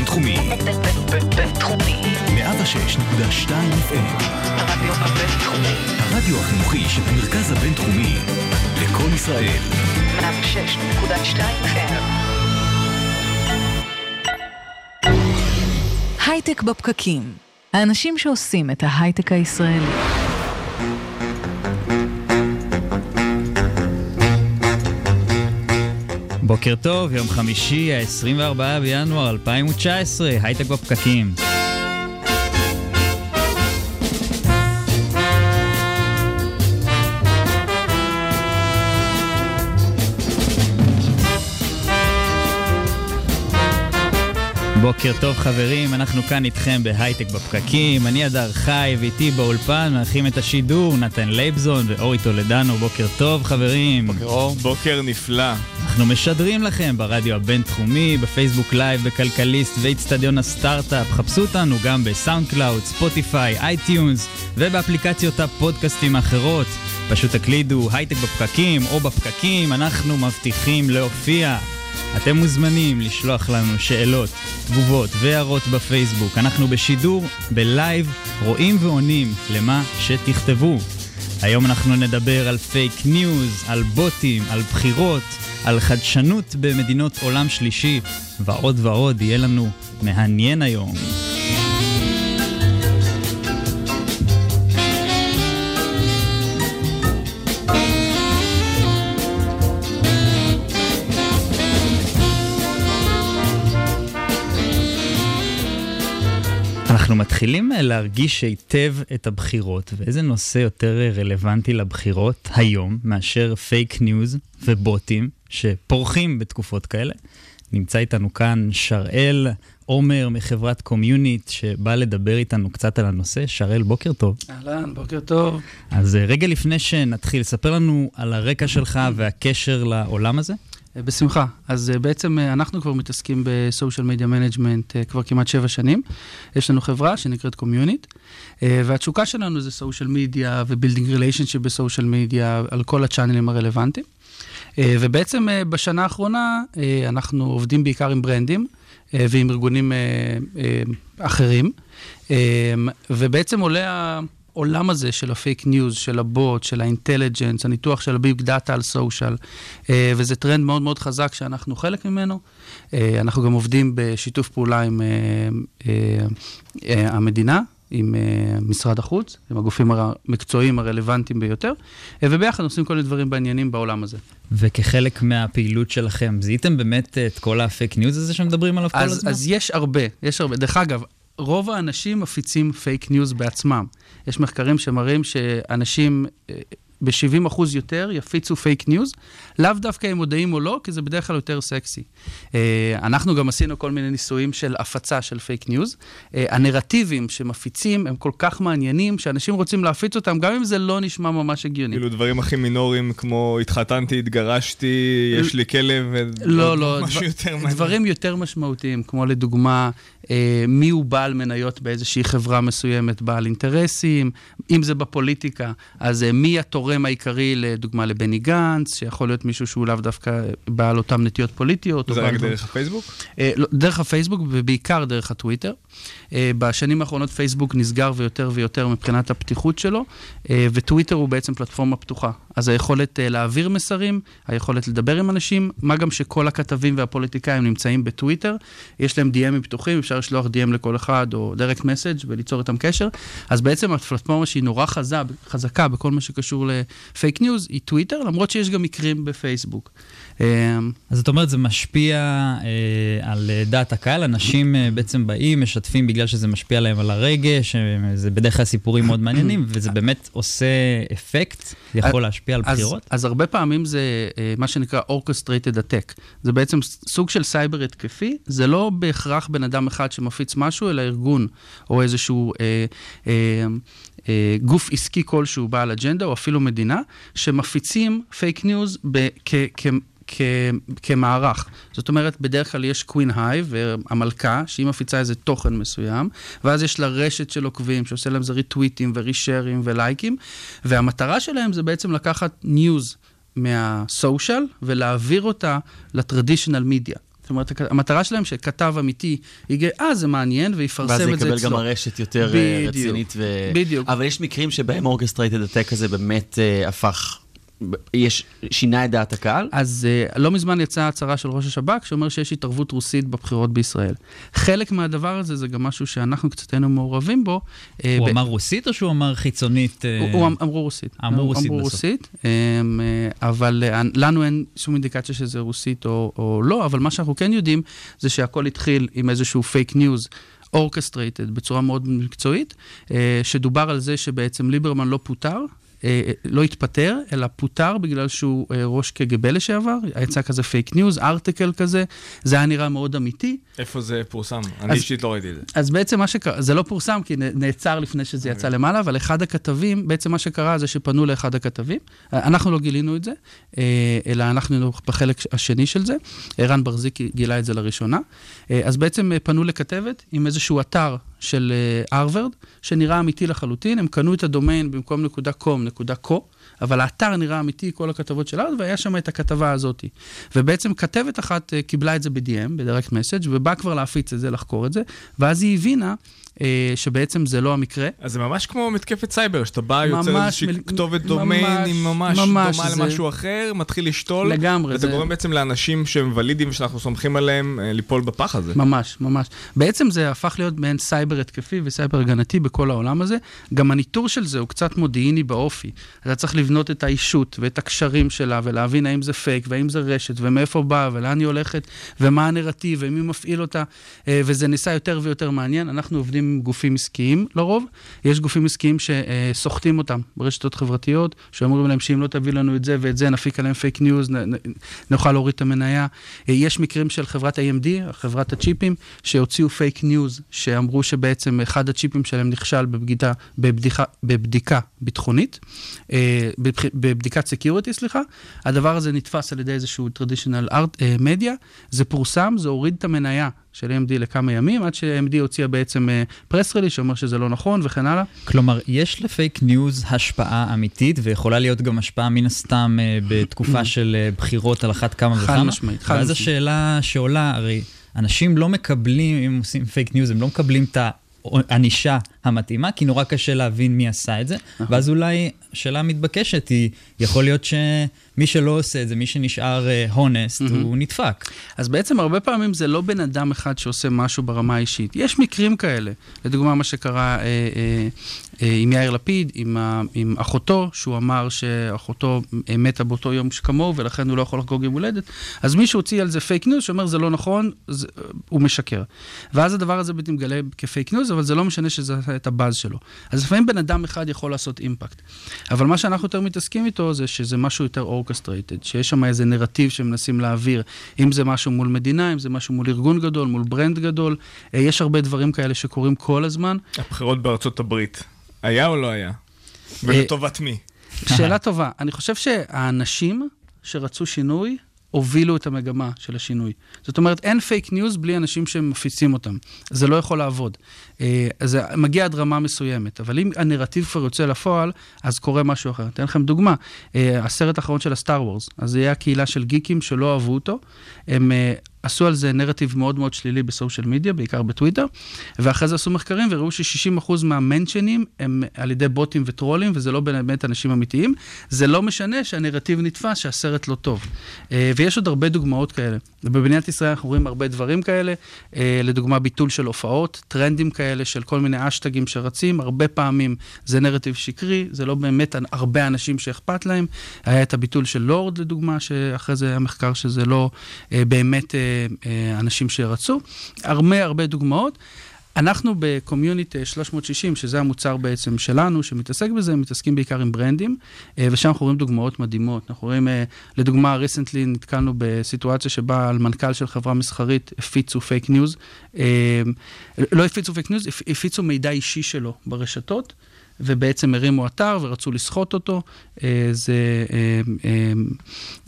הבינתחומי. בינתחומי. 106.2 FM. הרדיו הבינתחומי. הרדיו החינוכי של המרכז הבינתחומי. לקום ישראל. 106.2 FM. הייטק בפקקים. האנשים שעושים את ההייטק הישראלי. בוקר טוב, יום חמישי, ה-24 בינואר 2019, הייטק בפקקים. בוקר טוב חברים, אנחנו כאן איתכם בהייטק בפקקים, אני אדר חי ואיתי באולפן מארחים את השידור, נתן לייבזון ואורי טולדנו, בוקר טוב חברים. בוקר אור. בוקר נפלא. אנחנו משדרים לכם ברדיו הבינתחומי, בפייסבוק לייב, בכלכליסט ואיצטדיון הסטארט-אפ. חפשו אותנו גם בסאונד קלאוד, ספוטיפיי, אייטיונס ובאפליקציות הפודקאסטים האחרות. פשוט תקלידו הייטק בפקקים או בפקקים, אנחנו מבטיחים להופיע. אתם מוזמנים לשלוח לנו שאלות, תגובות והערות בפייסבוק. אנחנו בשידור, ב live, רואים ועונים למה שתכתבו. היום אנחנו נדבר על פייק ניוז, על בוטים, על בחירות, על חדשנות במדינות עולם שלישי, ועוד ועוד יהיה לנו מעניין היום. אנחנו מתחילים להרגיש היטב את הבחירות, ואיזה נושא יותר רלוונטי לבחירות היום מאשר פייק ניוז ובוטים שפורחים בתקופות כאלה. נמצא איתנו כאן שראל עומר מחברת קומיוניט, שבא לדבר איתנו קצת על הנושא. שראל, בוקר טוב. אהלן, בוקר טוב. אז רגע לפני שנתחיל, ספר לנו על הרקע שלך והקשר לעולם הזה. בשמחה. אז בעצם אנחנו כבר מתעסקים ב social media management כבר כמעט שבע שנים. יש לנו חברה שנקראת קומיוניט, והתשוקה שלנו זה social media ו building relationship ב social media על כל ה channels הרלוונטיים. ובעצם בשנה האחרונה אנחנו עובדים בעיקר עם ברנדים ועם ארגונים אחרים, ובעצם עולה העולם הזה של הפייק ניוז, של הבוט, של ה intelligence, הניתוח של ה big data על social, וזה טרנד מאוד מאוד חזק שאנחנו חלק ממנו. אנחנו גם עובדים בשיתוף פעולה עם המדינה, עם משרד החוץ, עם הגופים המקצועיים הרלוונטיים ביותר, וביחד עושים כל מיני דברים בעניינים בעולם הזה. וכחלק מהפעילות שלכם, זיהיתם באמת את כל הפייק ניוז הזה שמדברים עליו אז, כל הזמן? אז יש הרבה, יש הרבה. דרך אגב, רוב האנשים מפיצים פייק ניוז בעצמם. יש מחקרים שמראים שאנשים ב-70% יותר יפיצו פייק ניוז, לאו דווקא הם מודעים או לא, כי זה בדרך כלל יותר סקסי. אנחנו גם עשינו כל מיני ניסויים של הפצה של פייק ניוז. הנרטיבים שמפיצים הם כל כך מעניינים, שאנשים רוצים להפיץ אותם, גם אם זה לא נשמע ממש הגיוני. כאילו דברים הכי מינוריים כמו התחתנתי, התגרשתי, יש לי כלב, לא, לא, משהו דבר, יותר מעניין. דברים יותר משמעותיים, כמו לדוגמה, אה, מי הוא בעל מניות באיזושהי חברה מסוימת, בעל אינטרסים, אם זה בפוליטיקה, אז אה, מי התורם העיקרי, לדוגמה, לבני גנץ, שיכול להיות מישהו שהוא לאו דווקא בעל אותן נטיות פוליטיות. זה רק בעל... דרך הפייסבוק? אה, לא, דרך הפייסבוק ובעיקר דרך הטוויטר. אה, בשנים האחרונות פייסבוק נסגר ויותר ויותר מבחינת הפתיחות שלו, אה, וטוויטר הוא בעצם פלטפורמה פתוחה. אז היכולת אה, להעביר מסרים, היכולת לדבר עם אנשים, מה גם שכל הכתבים והפוליטיקאים נמצאים בטוויטר, יש להם DMים פתוחים, אפשר לשלוח DM לכל אחד או direct message וליצור איתם קשר. אז בעצם הפלטפורמה שהיא נורא חז, חזקה בכל מה שקשור לפייק ניוז היא טוויטר, למרות שיש גם מקרים בפייסבוק. אה, אז זאת אומרת, זה משפיע אה, על דעת הקהל, אנשים אה, בעצם באים, משתפים בגלל שזה משפיע עליהם על הרגש, אה, זה בדרך כלל סיפורים מאוד מעניינים, וזה באמת עושה אפקט, יכול להשפיע על אז, בחירות? אז הרבה פעמים זה אה, מה שנקרא orchestrated attack. זה בעצם סוג של סייבר התקפי, זה לא בהכרח בן אדם אחד שמפיץ משהו, אלא ארגון או איזשהו אה, אה, אה, גוף עסקי כלשהו בעל אג'נדה, או אפילו מדינה, שמפיצים פייק ניוז כ... כמערך. זאת אומרת, בדרך כלל יש queen bee, המלכה, שהיא מפיצה איזה תוכן מסוים, ואז יש לה רשת של עוקבים, שעושה להם זה ריטוויטים ו reshareים ולייקים, והמטרה שלהם זה בעצם לקחת news מה social ולהעביר אותה ל traditional media. זאת אומרת, המטרה שלהם שכתב אמיתי יגיד, אה, זה מעניין, ויפרסם את ואז זה אצלו. יקבל גם הרשת יותר אה, בדיוק. רצינית. ו... בדיוק. אבל יש מקרים שבהם אורגסטרייטד הטק הזה באמת אה, הפך, יש, שינה את דעת הקהל? אז uh, לא מזמן יצאה הצהרה של ראש השב"כ שאומר שיש התערבות רוסית בבחירות בישראל. חלק מהדבר הזה זה גם משהו שאנחנו קצת היינו מעורבים בו. אה, הוא ב- אמר רוסית או שהוא אמר חיצונית? אה, הוא- הוא אמ- אמרו רוסית. אמרו רוסית אמרו בסוף. רוסית, אמ, אה, אבל אה, לנו אין שום אינדיקציה שזה רוסית או, או לא, אבל מה שאנחנו כן יודעים זה שהכל התחיל עם איזשהו פייק ניוז. orchestrated בצורה מאוד מקצועית, שדובר על זה שבעצם ליברמן לא פוטר, לא התפטר, אלא פוטר בגלל שהוא אה, ראש קג"ב לשעבר, יצא כזה פייק ניוז, article כזה, זה היה נראה מאוד אמיתי. איפה זה פורסם? אני אישית לא ראיתי את זה. אז בעצם מה שקרה, זה לא פורסם כי נעצר לפני שזה יצא למעלה, אבל אחד הכתבים, בעצם מה שקרה זה שפנו לאחד הכתבים, אנחנו לא גילינו את זה, אה, אלא אנחנו היינו בחלק השני של זה, ערן ברזיקי גילה את זה לראשונה, אה, אז בעצם אה, פנו לכתבת עם איזשהו אתר של אה, הרווארד, שנראה אמיתי לחלוטין, הם קנו את הדומיין במקום נקודה קו, אבל האתר נראה אמיתי, כל הכתבות של הרווארד, והיה שם את הכתבה הזאת. ובעצם כתבת אחת אה, קיבלה את זה ב-DM, בדירקט מסאג', ובאה כבר להפיץ את זה, לחקור את זה, ואז היא הבינה אה, שבעצם זה לא המקרה. אז זה ממש כמו מתקפת סייבר, שאתה בא, יוצר איזושהי מל- כתובת דומיין, היא ממש ממש, דומה זה- למשהו אחר, מתחיל לשתול. לגמרי, ואתה זה- גורם בעצם לאנשים שהם valid־ים ושאנחנו סומכים עליהם אה, ליפול בפח הזה. ממש, ממש. בעצם זה הפך להיות מעין סייבר התקפי וסייבר הגנתי בכל העולם הזה. גם הניטור של זה הוא קצת מודיעיני באופי. אתה צריך לבנות את הישות ואת הקשרים שלה ולהבין האם זה פייק והאם זה רשת ומאיפה באה ולאן היא הולכת ומה הנרטיב ומי מפעיל אותה. אה, וזה נעשה יותר ויותר מעניין. אנחנו עובדים עם גופים עסקיים לרוב. יש גופים עסקיים שסוחטים אותם ברשתות חברתיות, שאומרים להם שאם לא תביא לנו את זה ואת זה, נפיק עליהם פייק ניוז, נוכל להוריד את המניה. אה, יש מקרים של חברת AMD, חברת הצ'יפים, שהוציאו פייק ניוז, שאמרו שבעצם אחד הצ'יפים שלהם נכשל בבגידה, בבדיחה, בבדיקה ביטחונית, אה, בבדיקת security, סליחה. הדבר הזה נתפס על ידי איזשהו traditional, אה, מדיה, זה פורסם, זה הוריד את המניה של AMD לכמה ימים, עד ש-AMD הוציאה בעצם press release שאומר שזה לא נכון וכן הלאה. כלומר, יש לפייק ניוז השפעה אמיתית, ויכולה להיות גם השפעה מן הסתם אה, בתקופה של אה, בחירות על אחת כמה חד וכמה. משמעית, חד ואז משמעית. השאלה שעולה, הרי אנשים לא מקבלים, אם עושים פייק ניוז, הם לא מקבלים את הענישה המתאימה, כי נורא קשה להבין מי עשה את זה. נכון. ואז אולי השאלה המתבקשת היא, יכול להיות שמי שלא עושה את זה, מי שנשאר honest, הוא נדפק. אז בעצם הרבה פעמים זה לא בן אדם אחד שעושה משהו ברמה האישית. יש מקרים כאלה. לדוגמה, מה שקרה אה, אה, אה, עם יאיר לפיד, עם, ה, עם אחותו, שהוא אמר שאחותו אה, מתה באותו יום כמוהו, ולכן הוא לא יכול לחגוג יום הולדת. אז מישהו הוציא על זה פייק ניוז, שאומר זה לא נכון, זה, הוא משקר. ואז הדבר הזה מתגלה כפייק ניוז, אבל זה לא משנה שעשה את הבאז שלו. אז לפעמים בן אדם אחד יכול לעשות אימפקט. אבל מה שאנחנו יותר מתעסקים איתו זה שזה משהו יותר orchestrated, שיש שם איזה נרטיב שמנסים להעביר, אם זה משהו מול מדינה, אם זה משהו מול ארגון גדול, מול brand גדול, אה, יש הרבה דברים כאלה שקורים כל הזמן. הבחירות בארצות הברית, היה או לא היה? ולטובת מי? שאלה טובה. אני חושב שהאנשים שרצו שינוי, הובילו את המגמה של השינוי. זאת אומרת, אין פייק ניוז בלי אנשים שמפיצים אותם. זה לא יכול לעבוד. אה, זה מגיע עד רמה מסוימת, אבל אם הנרטיב כבר יוצא לפועל, אז קורה משהו אחר. אתן לכם דוגמה, אה, הסרט האחרון של הסטאר וורס, אז זה היה קהילה של גיקים שלא אהבו אותו. הם אה, עשו על זה נרטיב מאוד מאוד שלילי בסושיאל מדיה, בעיקר בטוויטר, ואחרי זה עשו מחקרים וראו ש-60% מהמנשנים הם על ידי בוטים וטרולים, וזה לא באמת אנשים אמיתיים. זה לא משנה שהנרטיב נתפס, שהסרט לא טוב. אה, ויש עוד הרבה דוגמאות כאלה. ובמדינת ישראל אנחנו רואים הרבה דברים כאלה, אה, לדוגמה ביטול של הופעות, טרנדים כאלה של כל מיני אשטגים שרצים, הרבה פעמים זה נרטיב שקרי, זה לא באמת הרבה אנשים שאכפת להם. היה את הביטול של לורד לדוגמה, שאחרי זה היה מחקר שזה לא אה, באמת אנשים שרצו. הרבה הרבה דוגמאות. אנחנו בקומיוניט 360, שזה המוצר בעצם שלנו, שמתעסק בזה, מתעסקים בעיקר עם brandים, אה, ושם אנחנו רואים דוגמאות מדהימות. אנחנו רואים, אה, לדוגמה, recently נתקלנו בסיטואציה שבה על מנכ"ל של חברה מסחרית הפיצו פייק ניוז. אה, לא הפיצו פייק ניוז, הפיצו מידע אישי שלו ברשתות. ובעצם הרימו אתר ורצו לסחוט אותו. אה, זה, אה, אה,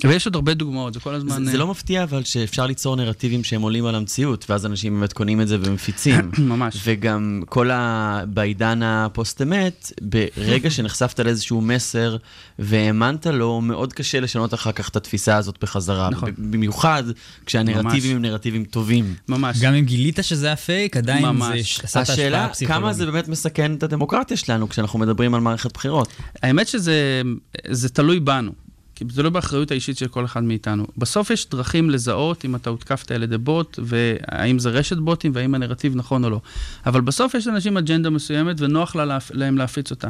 ויש עוד הרבה דוגמאות, זה כל הזמן... זה, זה לא מפתיע אבל שאפשר ליצור נרטיבים שהם עולים על המציאות, ואז אנשים באמת קונים את זה ומפיצים. ממש. וגם כל ה... בעידן הפוסט-אמת, ברגע שנחשפת לאיזשהו מסר והאמנת לו, מאוד קשה לשנות אחר כך את התפיסה הזאת בחזרה. נכון. במיוחד כשהנרטיבים הם נרטיבים טובים. ממש. גם אם גילית שזה היה פייק, עדיין ממש. זה ש- עשה את ההשפעה השאלה. כמה זה באמת מסכן את הדמוקרטיה שלנו כשאנחנו מדברים על מערכת בחירות. האמת שזה זה תלוי בנו. כי זה לא באחריות האישית של כל אחד מאיתנו. בסוף יש דרכים לזהות אם אתה הותקפת על ידי בוט, והאם זה רשת בוטים, והאם הנרטיב נכון או לא. אבל בסוף יש לאנשים אג'נדה מסוימת, ונוח לה, להם להפיץ אותה.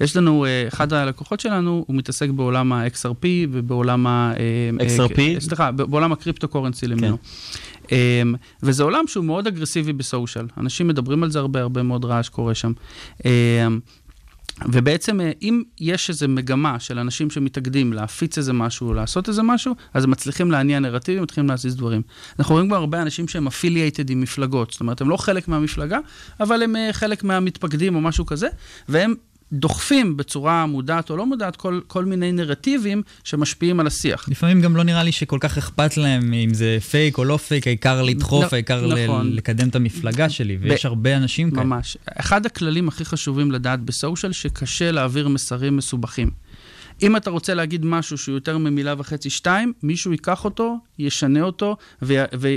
יש לנו, אה, אחד הלקוחות שלנו, הוא מתעסק בעולם ה-XRP ובעולם ה... אה, XRP? אה, סליחה, ב- בעולם ה cryptocurrency למיניו. אמ, וזה עולם שהוא מאוד אגרסיבי בסושיאל. אנשים מדברים על זה הרבה, הרבה מאוד רעש קורה שם. ובעצם, אה, אם יש איזו מגמה של אנשים שמתאגדים להפיץ איזה משהו, לעשות איזה משהו, אז הם מצליחים להניע נרטיבים, מתחילים להזיז דברים. אנחנו רואים כבר הרבה אנשים שהם affiliated עם מפלגות, זאת אומרת, הם לא חלק מהמפלגה, אבל הם אה, חלק מהמתפקדים או משהו כזה, והם דוחפים בצורה מודעת או לא מודעת כל, כל מיני נרטיבים שמשפיעים על השיח. לפעמים גם לא נראה לי שכל כך אכפת להם אם זה פייק או לא פייק, העיקר לדחוף, לא, העיקר ל- נכון. לקדם את המפלגה שלי, ויש הרבה אנשים כאלה. ממש. אחד הכללים הכי חשובים לדעת בסושיאל, שקשה להעביר מסרים מסובכים. אם אתה רוצה להגיד משהו שהוא יותר ממילה וחצי, שתיים, מישהו ייקח אותו, ישנה אותו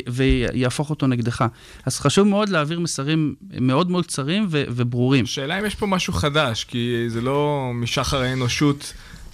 ויהפוך אותו נגדך. אז חשוב מאוד להעביר מסרים מאוד מאוד קצרים וברורים. השאלה אם יש פה משהו חדש, כי זה לא משחר האנושות.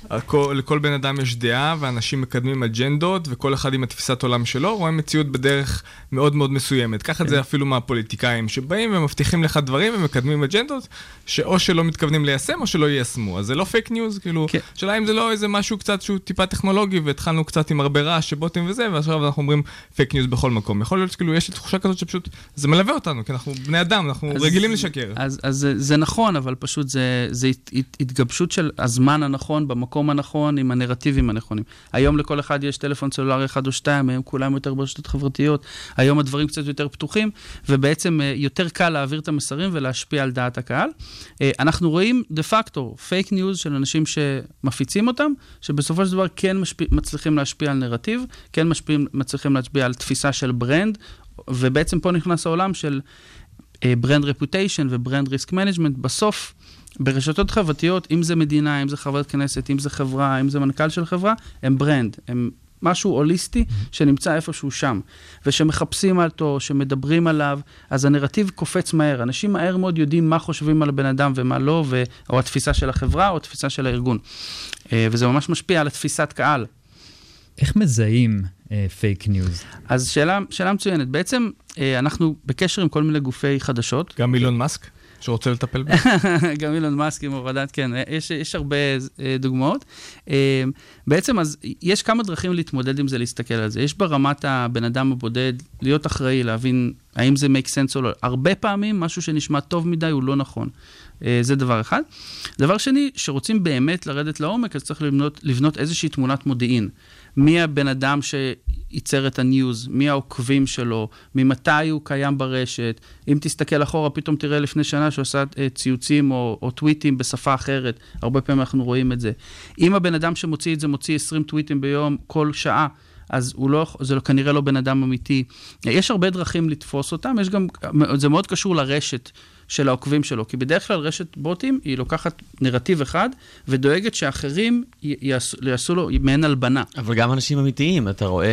הכל, לכל בן אדם יש דעה, ואנשים מקדמים אג'נדות, וכל אחד עם התפיסת עולם שלו, רואה מציאות בדרך מאוד מאוד מסוימת. קח את זה אפילו מהפוליטיקאים, שבאים ומבטיחים לך דברים ומקדמים אג'נדות, שאו שלא מתכוונים ליישם או שלא יישמו. אז זה לא פייק ניוז, כאילו, כן. השאלה אם זה לא איזה משהו קצת שהוא טיפה טכנולוגי, והתחלנו קצת עם הרבה רעש שבוטים וזה, ועכשיו אנחנו אומרים פייק ניוז בכל מקום. יכול להיות שכאילו יש לי תחושה כזאת שפשוט, זה מלווה אותנו, כי אנחנו בני אדם, אנחנו אז- רגילים לשקר. אז, אז זה, זה נכון, אבל פשוט זה, זה הת, הת, התגבשות של הזמן הנכון, במקום הנכון, עם הנרטיבים הנכונים. היום לכל אחד יש טלפון סלולרי אחד או שתיים, היום כולם יותר ברשתות חברתיות, היום הדברים קצת יותר פתוחים, ובעצם אה, יותר קל להעביר את המסרים ולהשפיע על דעת הקהל. אה, אנחנו רואים דה פקטו פייק ניוז של אנשים שמפיצים אותם, שבסופו של דבר כן משפיע, מצליחים להשפיע על נרטיב, כן משפיעים, מצליחים להשפיע על תפיסה של brand, ובעצם פה נכנס העולם של brand reputation ו-brand risk management, בסוף, ברשתות חברתיות, אם זה מדינה, אם זה חברת כנסת, אם זה חברה, אם זה מנכ"ל של חברה, הם brand, הם משהו הוליסטי שנמצא איפשהו שם. ושמחפשים אותו, שמדברים עליו, אז הנרטיב קופץ מהר. אנשים מהר מאוד יודעים מה חושבים על הבן אדם ומה לא, ו... או התפיסה של החברה או התפיסה של הארגון. אה, וזה ממש משפיע על התפיסת קהל. איך מזהים פייק ניוז? אז שאלה, שאלה מצוינת. בעצם, אה, אנחנו בקשר עם כל מיני גופי חדשות. גם אילון מאסק, שרוצה לטפל בזה. גם אילון מאסק עם הורדת, כן, יש, יש הרבה אה, דוגמאות. אה, בעצם, אז יש כמה דרכים להתמודד עם זה, להסתכל על זה. יש ברמת הבן אדם הבודד, להיות אחראי, להבין האם זה make sense או לא. הרבה פעמים, משהו שנשמע טוב מדי הוא לא נכון. אה, זה דבר אחד. דבר שני, שרוצים באמת לרדת לעומק, אז צריך לבנות, לבנות איזושהי תמונת מודיעין. מי הבן אדם שייצר את הניוז, מי העוקבים שלו, ממתי הוא קיים ברשת. אם תסתכל אחורה, פתאום תראה לפני שנה שהוא עשה אה, ציוצים או, או טוויטים בשפה אחרת, הרבה פעמים אנחנו רואים את זה. אם הבן אדם שמוציא את זה מוציא 20 טוויטים ביום כל שעה, אז הוא לא, זה כנראה לא בן אדם אמיתי. יש הרבה דרכים לתפוס אותם, יש גם, זה מאוד קשור לרשת של העוקבים שלו, כי בדרך כלל רשת בוטים היא לוקחת נרטיב אחד ודואגת שאחרים י- יעשו, יעשו לו מעין הלבנה. אבל גם אנשים אמיתיים, אתה רואה,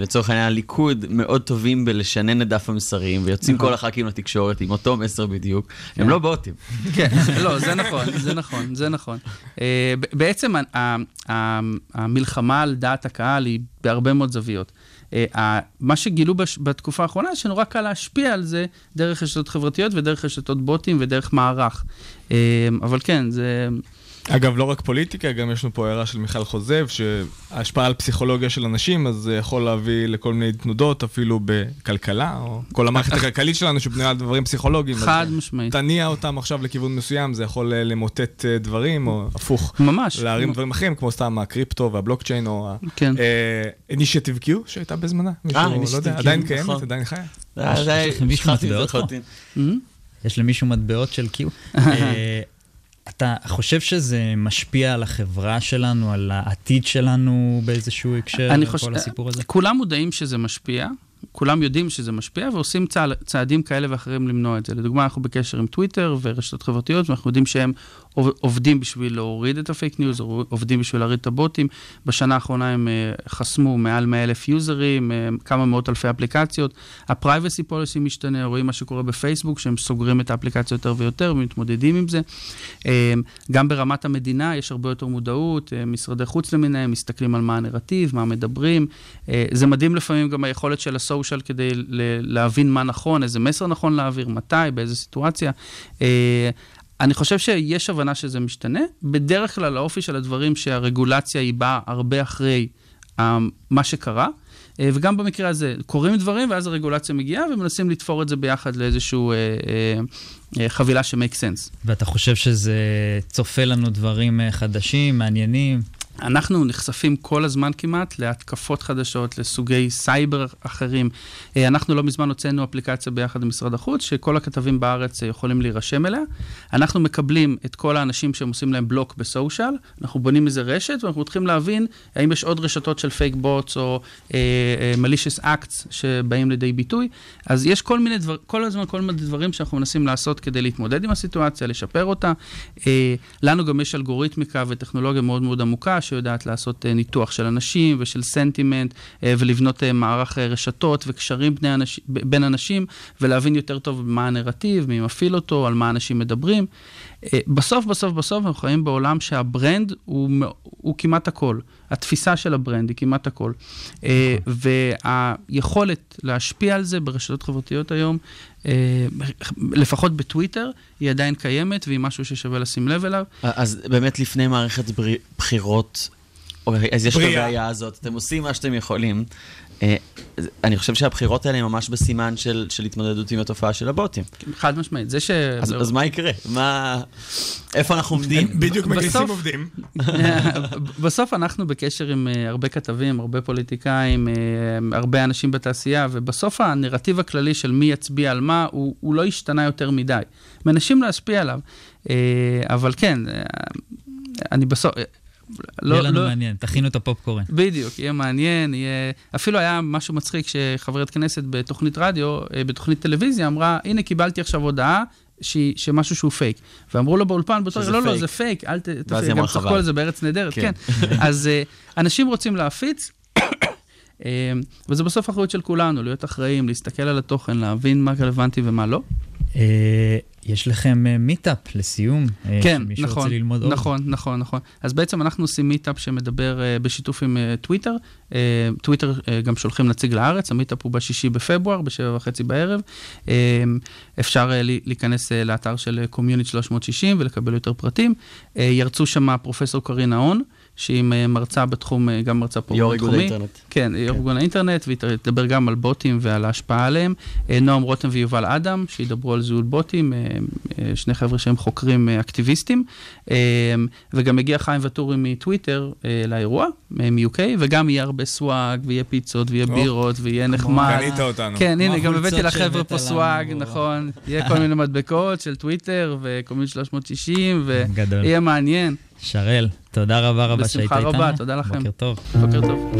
לצורך העניין, הליכוד מאוד טובים בלשנן את דף המסרים, ויוצאים נכון. כל הח"כים לתקשורת עם אותו מסר בדיוק. הם לא בוטים. כן, לא, זה נכון, זה נכון, זה נכון. אה, בעצם המלחמה על דעת הקהל היא בהרבה מאוד זוויות. אה, מה שגילו בש- בתקופה האחרונה, שנורא קל להשפיע על זה דרך רשתות חברתיות ודרך רשתות בוטים ודרך מערך. אה, אבל כן, זה... אגב, לא רק פוליטיקה, גם יש לנו פה הערה של מיכל חוזב, שההשפעה על פסיכולוגיה של אנשים, אז זה יכול להביא לכל מיני תנודות, אפילו בכלכלה, או כל המערכת הכלכלית שלנו שבנויה על דברים פסיכולוגיים. חד משמעית. תניע אותם עכשיו לכיוון מסוים, זה יכול אה, למוטט אה, דברים, או הפוך. ממש. להרים דברים אחרים, כמו סתם הקריפטו והבלוקצ'יין, או כן. ה-Initiative Q, שהייתה בזמנה. מישהו, לא Initiative יודע, Q, עדיין קיימת, נכון. עדיין חיה. יש למישהו מטבעות של Q? אתה חושב שזה משפיע על החברה שלנו, על העתיד שלנו באיזשהו הקשר, אני כל חושב, הסיפור הזה? כולם מודעים שזה משפיע, כולם יודעים שזה משפיע, ועושים צע, צעדים כאלה ואחרים למנוע את זה. לדוגמה, אנחנו בקשר עם טוויטר ורשתות חברתיות, ואנחנו יודעים שהם עוב- עובדים בשביל להוריד את הפייק ניוז, עובדים בשביל להוריד את הבוטים. בשנה האחרונה הם אה, חסמו מעל 100 אלף יוזרים, אה, כמה מאות אלפי אפליקציות. ה-privacy policy משתנה, רואים מה שקורה בפייסבוק, שהם סוגרים את האפליקציה יותר ויותר ומתמודדים עם זה. אה, גם ברמת המדינה יש הרבה יותר מודעות, משרדי חוץ למיניהם מסתכלים על מה הנרטיב, מה מדברים. זה מדהים לפעמים גם היכולת של הסושיאל כדי להבין מה נכון, איזה מסר נכון להעביר, מתי, באיזה סיטואציה. אה, אני חושב שיש הבנה שזה משתנה. בדרך כלל האופי של הדברים שהרגולציה היא באה הרבה אחרי אה, מה שקרה. אה, וגם במקרה הזה, קורים דברים ואז הרגולציה מגיעה ומנסים לתפור את זה ביחד לאיזושהי אה, אה, חבילה ש-make sense. ואתה חושב שזה צופה לנו דברים חדשים, מעניינים? אנחנו נחשפים כל הזמן כמעט להתקפות חדשות, לסוגי סייבר אחרים. אה, אנחנו לא מזמן הוצאנו אפליקציה ביחד עם משרד החוץ, שכל הכתבים בארץ אה, יכולים להירשם אליה. אנחנו מקבלים את כל האנשים שהם עושים להם בלוק בסושיאל, אנחנו בונים איזה רשת, ואנחנו צריכים להבין האם יש עוד רשתות של fake bots או malicious acts שבאים לידי ביטוי. אז יש כל מיני דברים, כל הזמן כל מיני דברים שאנחנו מנסים לעשות כדי להתמודד עם הסיטואציה, לשפר אותה. אה, לנו גם יש אלגוריתמיקה וטכנולוגיה מאוד מאוד עמוקה, שיודעת לעשות אה, ניתוח של אנשים ושל סנטימנט, אה, ולבנות אה, מערך רשתות וקשרים אנש, בין אנשים, ולהבין יותר טוב מה הנרטיב, מי מפעיל אותו, על מה אנשים מדברים. אה, בסוף, בסוף, בסוף אנחנו חיים בעולם שה-brand הוא, הוא כמעט הכל. התפיסה של ה-brand היא כמעט הכל. אה, והיכולת להשפיע על זה ברשתות חברתיות היום, אה, לפחות בטוויטר, היא עדיין קיימת והיא משהו ששווה לשים לב אליו. אז באמת לפני מערכת בחירות, אוקיי, אז יש את. הבעיה הזאת, אתם עושים מה שאתם יכולים. אה, אני חושב שהבחירות האלה הן ממש בסימן של, של התמודדות עם התופעה של הבוטים. חד משמעית. זה ש... אז, אז מה יקרה? מה... איפה אנחנו עומדים? בדיוק מגייסים עובדים. בסוף אנחנו בקשר עם uh, הרבה כתבים, הרבה פוליטיקאים, uh, הרבה אנשים בתעשייה, ובסוף הנרטיב הכללי של מי יצביע על מה, הוא, הוא לא השתנה יותר מדי. מנסים להשפיע עליו, uh, אבל כן, uh, אני בסוף... לא, יהיה לנו לא, מעניין, תכינו את הפופקורן. בדיוק, יהיה מעניין, יהיה... אפילו היה משהו מצחיק שחברת כנסת בתוכנית רדיו, אה, בתוכנית טלוויזיה, אמרה, הנה קיבלתי עכשיו הודעה. שהיא- שמשהו שהוא פייק. ואמרו לו באולפן, באותו שזה רגע, לא, לא. זה פייק, אל ת... ואז תפעיל." היא גם צחקו. על זה בארץ נהדרת, כן. כן. אז אה, אנשים רוצים להפיץ, וזה בסוף אחריות של כולנו, להיות אחראים, להסתכל על התוכן, להבין מה רלוונטי ומה לא. אה, יש לכם אה, מיטאפ לסיום, אה, כן, שמישהו נכון, רוצה ללמוד עוד. נכון, נכון, נכון. אז בעצם אנחנו עושים מיטאפ שמדבר בשיתוף עם טוויטר. טוויטר גם שולחים נציג לארץ, המיטאפ הוא בשישי בפברואר, בשבע וחצי בערב. אפשר להיכנס לאתר של Communit360 ולקבל יותר פרטים. ירצו שם פרופסור קרינה און. שהיא מרצה בתחום, אה, גם מרצה פה יו"ר איגוד בתחומי. האינטרנט. כן, יו"ר ארגון האינטרנט, והיא תדבר גם על בוטים ועל ההשפעה עליהם. אה, נועם רותם ויובל אדם, שידברו על זיהוי בוטים, אה, שני חבר'ה שהם חוקרים אקטיביסטים. וגם הגיע חיים ואטורי מטוויטר לאירוע, מ-UK, וגם יהיה הרבה swag, ויהיה פיצות, ויהיה בירות, ויהיה נחמד. קנית אותנו. כן, הנה, גם הבאתי לחבר'ה פה. swag, נכון. יהיה כל מיני מדבקות של טוויטר ו-Communit360, גדול. ויהיה מעניין. שרל, תודה רבה רבה שהיית בשמחה איתנו. רבה, תודה לכם. בוקר טוב. בוקר טוב.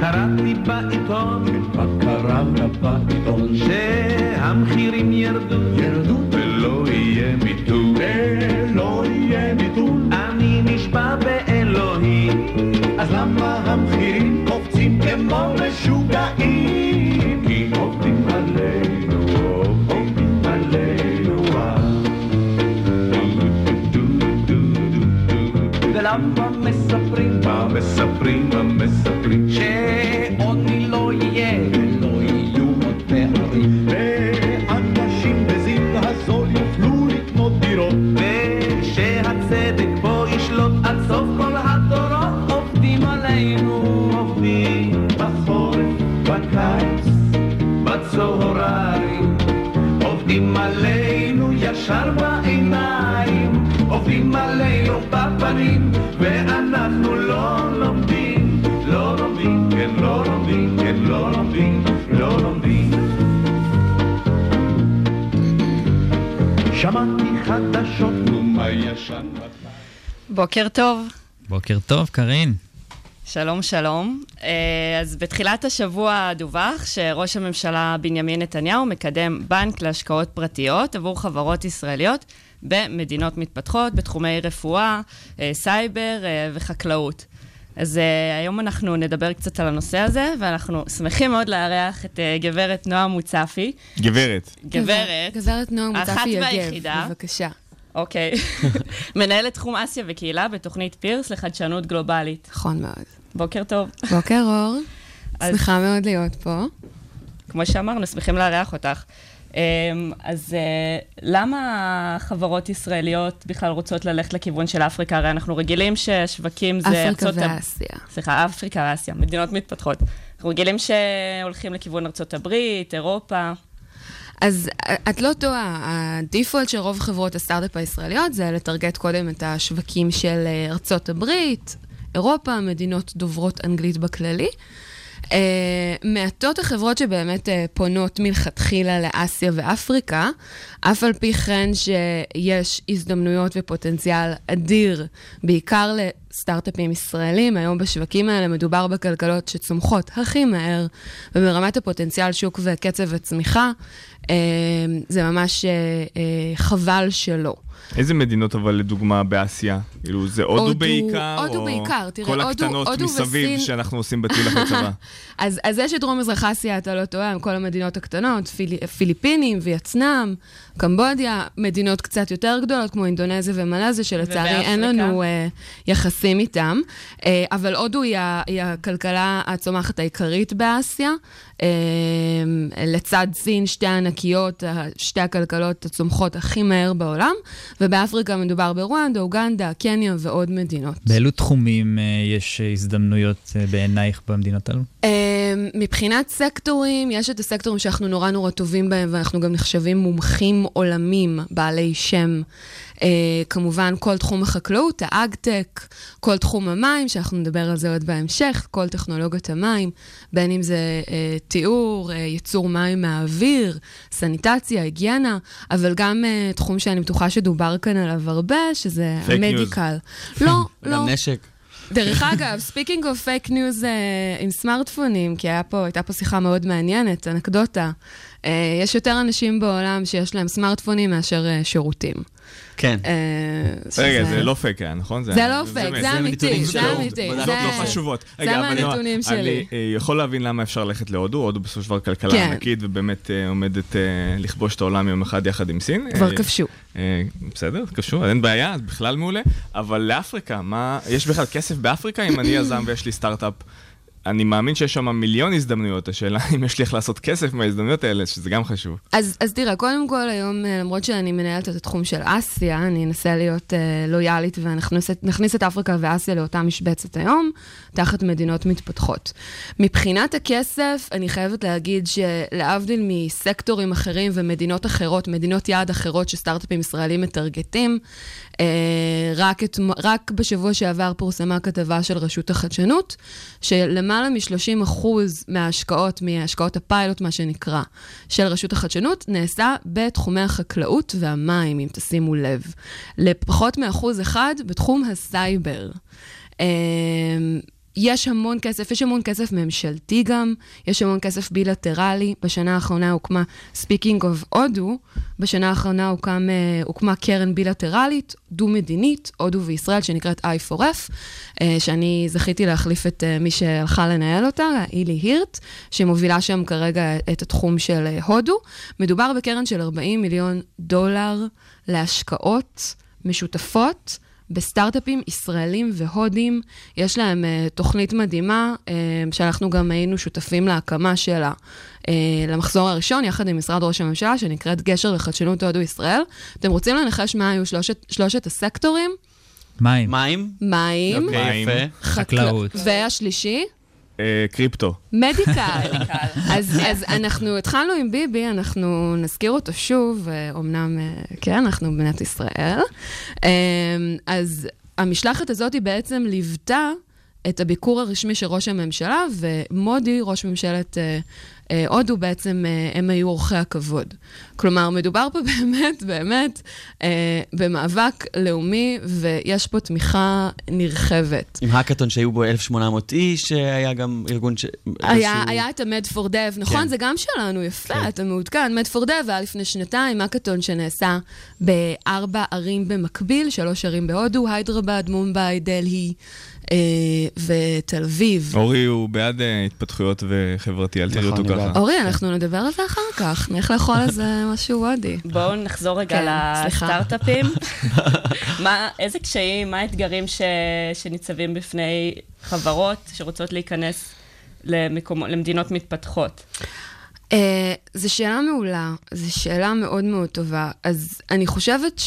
קראתי בעיתון, מה קרה בעיתון? שהמחירים ירדו, ירדו, ולא יהיה מיתון, ולא יהיה מיתון. אני נשבע באלוהים, אז למה המחירים בוקר טוב. בוקר טוב, קארין. שלום, שלום. אה, אז בתחילת השבוע דווח שראש הממשלה בנימין נתניהו מקדם בנק להשקעות פרטיות עבור חברות ישראליות במדינות מתפתחות בתחומי רפואה, אה, סייבר אה, וחקלאות. אז היום אנחנו נדבר קצת על הנושא הזה, ואנחנו שמחים מאוד לארח את גברת נועה מוצפי. גברת. גברת. גברת נועה מוצפי יגב. בבקשה. אוקיי. מנהלת תחום אסיה וקהילה בתוכנית פירס לחדשנות גלובלית. נכון מאוד. בוקר טוב. בוקר אור, שמחה מאוד להיות פה. כמו שאמרנו, שמחים לארח אותך. אמ, אז אה, למה חברות ישראליות בכלל רוצות ללכת לכיוון של אפריקה? הרי אנחנו רגילים ששווקים זה... אפריקה ארצות ואסיה. סליחה, אפריקה ואסיה, מדינות מתפתחות. אנחנו רגילים שהולכים לכיוון ארצות הברית, אירופה. אז אה, את לא טועה, הדיפולט של רוב חברות הסטארט-אפ הישראליות זה לטרגט קודם את השווקים של אה, ארצות הברית, אירופה, מדינות דוברות אנגלית בכללי. Uh, מעטות החברות שבאמת uh, פונות מלכתחילה לאסיה ואפריקה, אף על פי כן שיש הזדמנויות ופוטנציאל אדיר, בעיקר לסטארט-אפים ישראלים. היום בשווקים האלה מדובר בכלכלות שצומחות הכי מהר, וברמת הפוטנציאל שוק וקצב הצמיחה, uh, זה ממש uh, uh, חבל שלא. איזה מדינות אבל לדוגמה באסיה? כאילו זה הודו הודו- בעיקר? הודו או בעיקר, תראה, כל הודו- הקטנות הודו מסביב וסין- שאנחנו עושים בטיול אחרי צבא. אז, אז יש את דרום-מזרח אסיה, אתה לא טועה, עם כל המדינות הקטנות, פיל, פיליפינים, וייטנאם, קמבודיה, מדינות קצת יותר גדולות, כמו אינדונזיה ומלזיה, שלצערי אין? לנו אה, יחסים איתם. אה, אבל הודו היא, היא הכלכלה הצומחת העיקרית באסיה. אה, לצד סין, שתי הענקיות, שתי הכלכלות הצומחות הכי מהר בעולם, ובאפריקה מדובר ברואנדה, אוגנדה, קניה ועוד מדינות. באילו תחומים אה, יש הזדמנויות אה, בעינייך במדינות האלו? מבחינת סקטורים, יש את הסקטורים שאנחנו נורא נורא טובים בהם, ואנחנו גם נחשבים מומחים עולמים, בעלי שם. אה, כמובן, כל תחום החקלאות, ה-agtech, כל תחום המים, שאנחנו נדבר על זה עוד בהמשך, כל טכנולוגיות המים, בין אם זה אה, תיאור, אה, ייצור מים מהאוויר, סניטציה, היגיינה, אבל גם אה, תחום שאני בטוחה שדובר כאן עליו הרבה, שזה. ה-medical. לא, לא. גם נשק. דרך אגב, speaking of fake news עם סמארטפונים, כי היה פה, הייתה פה שיחה מאוד מעניינת, אנקדוטה. Uh, יש יותר אנשים בעולם שיש להם סמארטפונים מאשר uh, שירותים. כן. Uh, רגע, זה לא פייק היה, נכון? זה לא פייק. זה אמיתי, זה. אמיתי. זה- לא חשובות. זה רגע, אבל נועה, מהנתונים שלי. אני אה, יכול להבין למה אפשר ללכת להודו, הודו בסופו של דבר כלכלה כן. ענקית ובאמת אה, עומדת אה, לכבוש את העולם יום אחד יחד עם סין. כבר אה, כבשו. אה, בסדר, קשור, אין בעיה, בכלל מעולה. אבל לאפריקה, מה, יש בכלל כסף באפריקה? אם אני יזם ויש לי סטארט-אפ, אני מאמין שיש שם מיליון הזדמנויות. השאלה אם יש לי איך לעשות כסף מההזדמנויות האלה, שזה גם חשוב. אז, אז תראה, קודם כל היום, אה, למרות שאני מנהלת את התחום של אסיה, אני אנסה להיות uh, לויאלית ונכניס את- אפריקה ואסיה לאותה משבצת היום, תחת מדינות מתפתחות. מבחינת הכסף, אני חייבת להגיד שלהבדיל מסקטורים אחרים ומדינות אחרות, מדינות יעד אחרות שסטארט-אפים ישראלים מטרגטים, אה, רק, את, רק בשבוע שעבר פורסמה כתבה של רשות החדשנות, שלמעלה מ-30% מההשקעות, מהשקעות הפיילוט, מה שנקרא, של רשות החדשנות, נעשה בתחומי החקלאות והמים, אם תשימו לב. ופחות מאחוז אחד בתחום הסייבר. יש המון כסף, יש המון כסף ממשלתי גם, יש המון כסף בילטרלי. בשנה האחרונה הוקמה, speaking of הודו, בשנה האחרונה הוקם, אה, הוקמה קרן בילטרלית, דו-מדינית, הודו וישראל, שנקראת I4F, אה, שאני זכיתי להחליף את אה, מי שהלכה לנהל אותה, אילי הירט, שמובילה שם כרגע את התחום של הודו. מדובר בקרן של 40 מיליון דולר להשקעות משותפות. בסטארט-אפים ישראלים והודים. יש להם uh, תוכנית מדהימה, uh, שאנחנו גם היינו שותפים להקמה שלה uh, למחזור הראשון, יחד עם משרד ראש הממשלה, שנקראת גשר לחדשנות הודו-ישראל. אתם רוצים לנחש מה היו שלושת, שלושת הסקטורים? מים. מים? מים, אוקיי, מים. יפה. חקלאות. והשלישי? אה, קריפטו. מדיקל. אז, אז אנחנו התחלנו עם ביבי, אנחנו נזכיר אותו שוב, אה, אמנם, אה, כן, אנחנו במדינת ישראל. אז המשלחת הזאת היא בעצם ליוותה את הביקור הרשמי של ראש הממשלה, ומודי, ראש ממשלת הודו בעצם אה, הם היו אורחי הכבוד. כלומר, מדובר פה באמת, באמת, אה, במאבק לאומי, ויש פה תמיכה נרחבת. עם האקתון שהיו בו 1,800 איש, היה גם ארגון ש... היה, איזשהו- היה את המד פור דב, נכון? כן. זה גם שלנו, יפה, אתה מעודכן. מד פור דב היה לפני שנתיים, האקתון שנעשה בארבע ערים במקביל, שלוש ערים בהודו, היידרבד, מומבאי, דלהי אה, ותל אביב. אורי הוא בעד אה, התפתחויות וחברתי, אל תראי נכון, אותו ככה. אורי, אנחנו נדבר על זה אחר כך, נלך לאכול איזה משהו הודי. בואו נחזור רגע כן. לסטארט-אפים. מה, איזה קשיים, מה האתגרים ש, שניצבים בפני חברות שרוצות להיכנס למדינות מתפתחות? Uh, זו שאלה מעולה, זו שאלה מאוד מאוד טובה. אז אני חושבת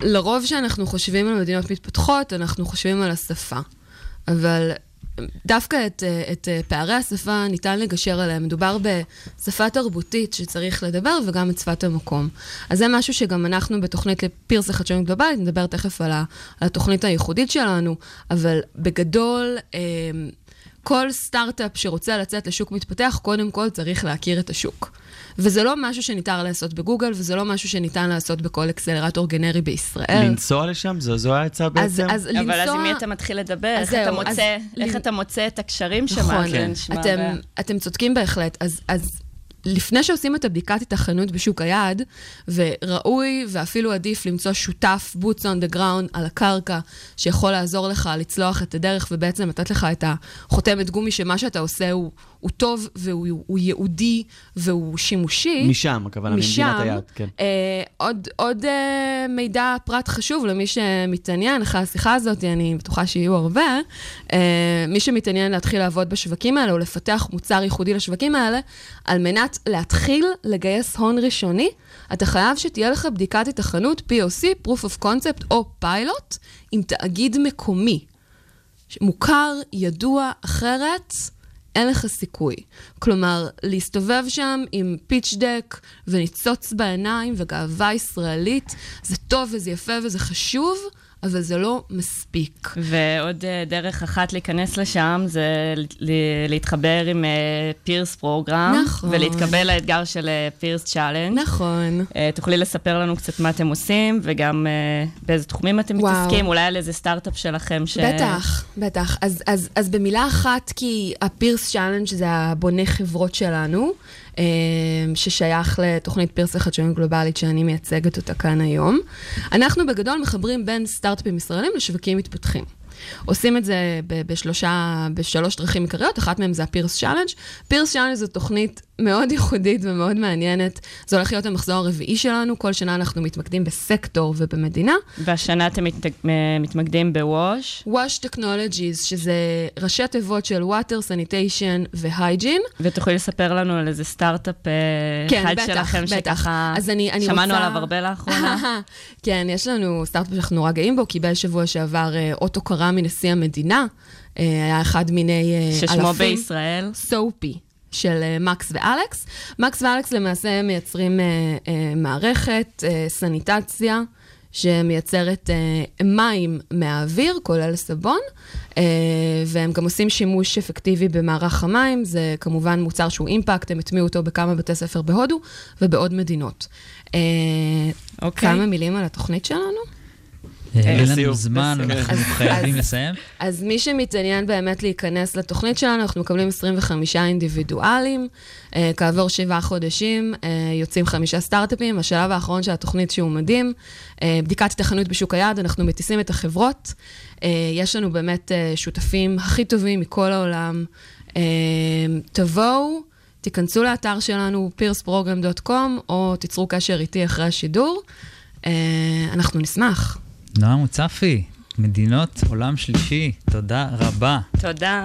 שלרוב כשאנחנו חושבים על מדינות מתפתחות, אנחנו חושבים על השפה. אבל דווקא את, אה, את אה, פערי השפה ניתן לגשר עליהם. מדובר בשפה תרבותית שצריך לדבר וגם את שפת המקום. אז זה משהו שגם אנחנו בתוכנית לפירס לחדשנות גלובלית, נדבר תכף על התוכנית הייחודית שלנו, אבל בגדול... אה, כל סטארט-אפ שרוצה לצאת לשוק מתפתח, קודם כל צריך להכיר את השוק. וזה לא משהו שניתן לעשות בגוגל, וזה לא משהו שניתן לעשות בכל אקסלרטור גנרי בישראל. לנסוע לשם? זו זו העצה אז, בעצם? אז לנסוע... אבל אז עם מי אתה מתחיל לדבר? אז איך אתה זהו, אז מוצא, איך לנ- אתה מוצא את הקשרים שם? נכון, זה נשמע אתם. אתם צודקים בהחלט. אז, אז לפני שעושים את הבדיקת התחנות בשוק היעד, וראוי ואפילו עדיף למצוא שותף, boots on the ground, על הקרקע, שיכול לעזור לך לצלוח את הדרך ובעצם לתת לך את החותמת גומי שמה שאתה עושה הוא, הוא טוב והוא הוא ייעודי והוא שימושי. משם, הכוונה, ממדינת היעד, כן. אה, עוד, עוד אה, מידע, פרט חשוב למי שמתעניין אחרי השיחה הזאת, אני בטוחה שיהיו הרבה. אה, מי שמתעניין להתחיל לעבוד בשווקים האלה או לפתח מוצר ייחודי לשווקים האלה, על מנת להתחיל לגייס הון ראשוני, אתה חייב שתהיה לך בדיקת התכנות POC, Proof of Concept או פיילוט, עם תאגיד מקומי. מוכר, ידוע, אחרת, אין לך סיכוי. כלומר, להסתובב שם עם pitch deck וניצוץ בעיניים וגאווה ישראלית, זה טוב וזה יפה וזה חשוב, אבל זה לא מספיק. ועוד אה, דרך אחת להיכנס לשם זה להתחבר עם Pears Program. נכון. ולהתקבל לאתגר של Pears Challenge. נכון. תוכלי לספר לנו קצת מה אתם עושים, וגם אה, באיזה תחומים אתם וואו. מתעסקים, אולי על איזה סטארט-אפ שלכם ש... בטח, בטח. אז, אז, אז במילה אחת, כי ה Pears Challenge זה הבונה חברות שלנו, אה, ששייך לתוכנית Pears לחדשנות גלובלית שאני מייצגת אותה כאן היום. אנחנו בגדול מחברים בין סטארט-אפים ישראלים לשווקים מתפתחים. עושים את זה בשלושה, בשלוש דרכים עיקריות, אחת מהן זה ה Pears Challenge. Pears Challenge זו תוכנית מאוד ייחודית ומאוד מעניינת. זה הולך להיות המחזור הרביעי שלנו, כל שנה אנחנו מתמקדים בסקטור ובמדינה. והשנה אתם מת... אה, מתמקדים בווש. Wash Technologies, שזה ראשי תיבות של Water, Sanitation ו-Hygiene. ותוכלי לספר לנו על איזה סטארט-אפ אה, כן, אחד בטח, שלכם בטח. שככה אז אני, אני שמענו רוצה... עליו הרבה לאחרונה. כן, יש לנו סטארט-אפ שאנחנו נורא גאים בו, קיבל שבוע שעבר אה, אות הוקרה מנשיא המדינה. היה אחד מיני אלפים. ששמו בישראל? סופי. של אה, מקס ואלכס. מקס ואלכס למעשה מייצרים אה, אה, מערכת סניטציה שמייצרת אה, מים מהאוויר, כולל סבון, אה, והם גם עושים שימוש אפקטיבי במערך המים. זה כמובן מוצר שהוא אימפקט, הם הטמיעו אותו בכמה בתי ספר בהודו ובעוד מדינות. אה, אוקיי. כמה מילים על התוכנית שלנו? אה, אין לנו. זמן. אנחנו חייבים לסיים. אז מי שמתעניין באמת להיכנס לתוכנית שלנו, אנחנו מקבלים 25 אינדיבידואלים. אה, כעבור שבעה חודשים אה, יוצאים חמישה סטארט-אפים. השלב האחרון של התוכנית שהוא מדהים, בדיקת התכנות בשוק היעד, אנחנו מטיסים את החברות. יש לנו באמת שותפים הכי טובים מכל העולם. תבואו, תיכנסו לאתר שלנו, peersprogram.com, או תיצרו קשר איתי אחרי השידור. אנחנו נשמח. נועם מוצפי, מדינות עולם שלישי, תודה רבה. תודה.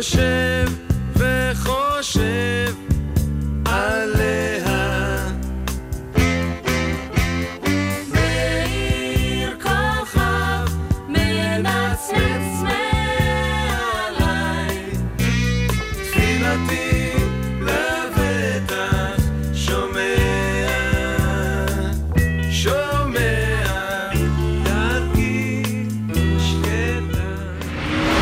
יושב וחושב עליה. מאיר כוכב מנצנץ מעליי, תפילתי לבטח שומע, שומע, דרכי שקטה.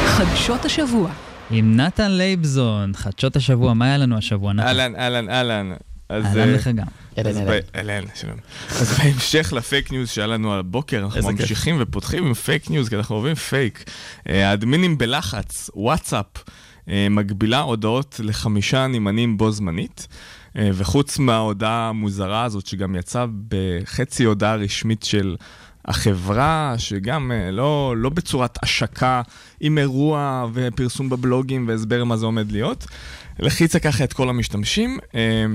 חדשות השבוע. עם נתן לייבזון, חדשות השבוע, מה היה לנו השבוע, נתן? אהלן, אהלן, אהלן. אהלן אה, לך גם. אהלן, אז אהלן. שלום. אז בהמשך לפייק ניוז שהיה לנו על הבוקר, אנחנו. ממשיכים ופותחים עם פייק ניוז, כי אנחנו אוהבים פייק. אה, האדמינים בלחץ, וואטסאפ, אה, מגבילה הודעות לחמישה נמענים בו זמנית. וחוץ מההודעה המוזרה הזאת, שגם יצאה בחצי הודעה רשמית של החברה, שגם אה, לא, לא בצורת השקה עם אירוע ופרסום בבלוגים והסבר מה זה עומד להיות, לחיצה ככה את כל המשתמשים. אה,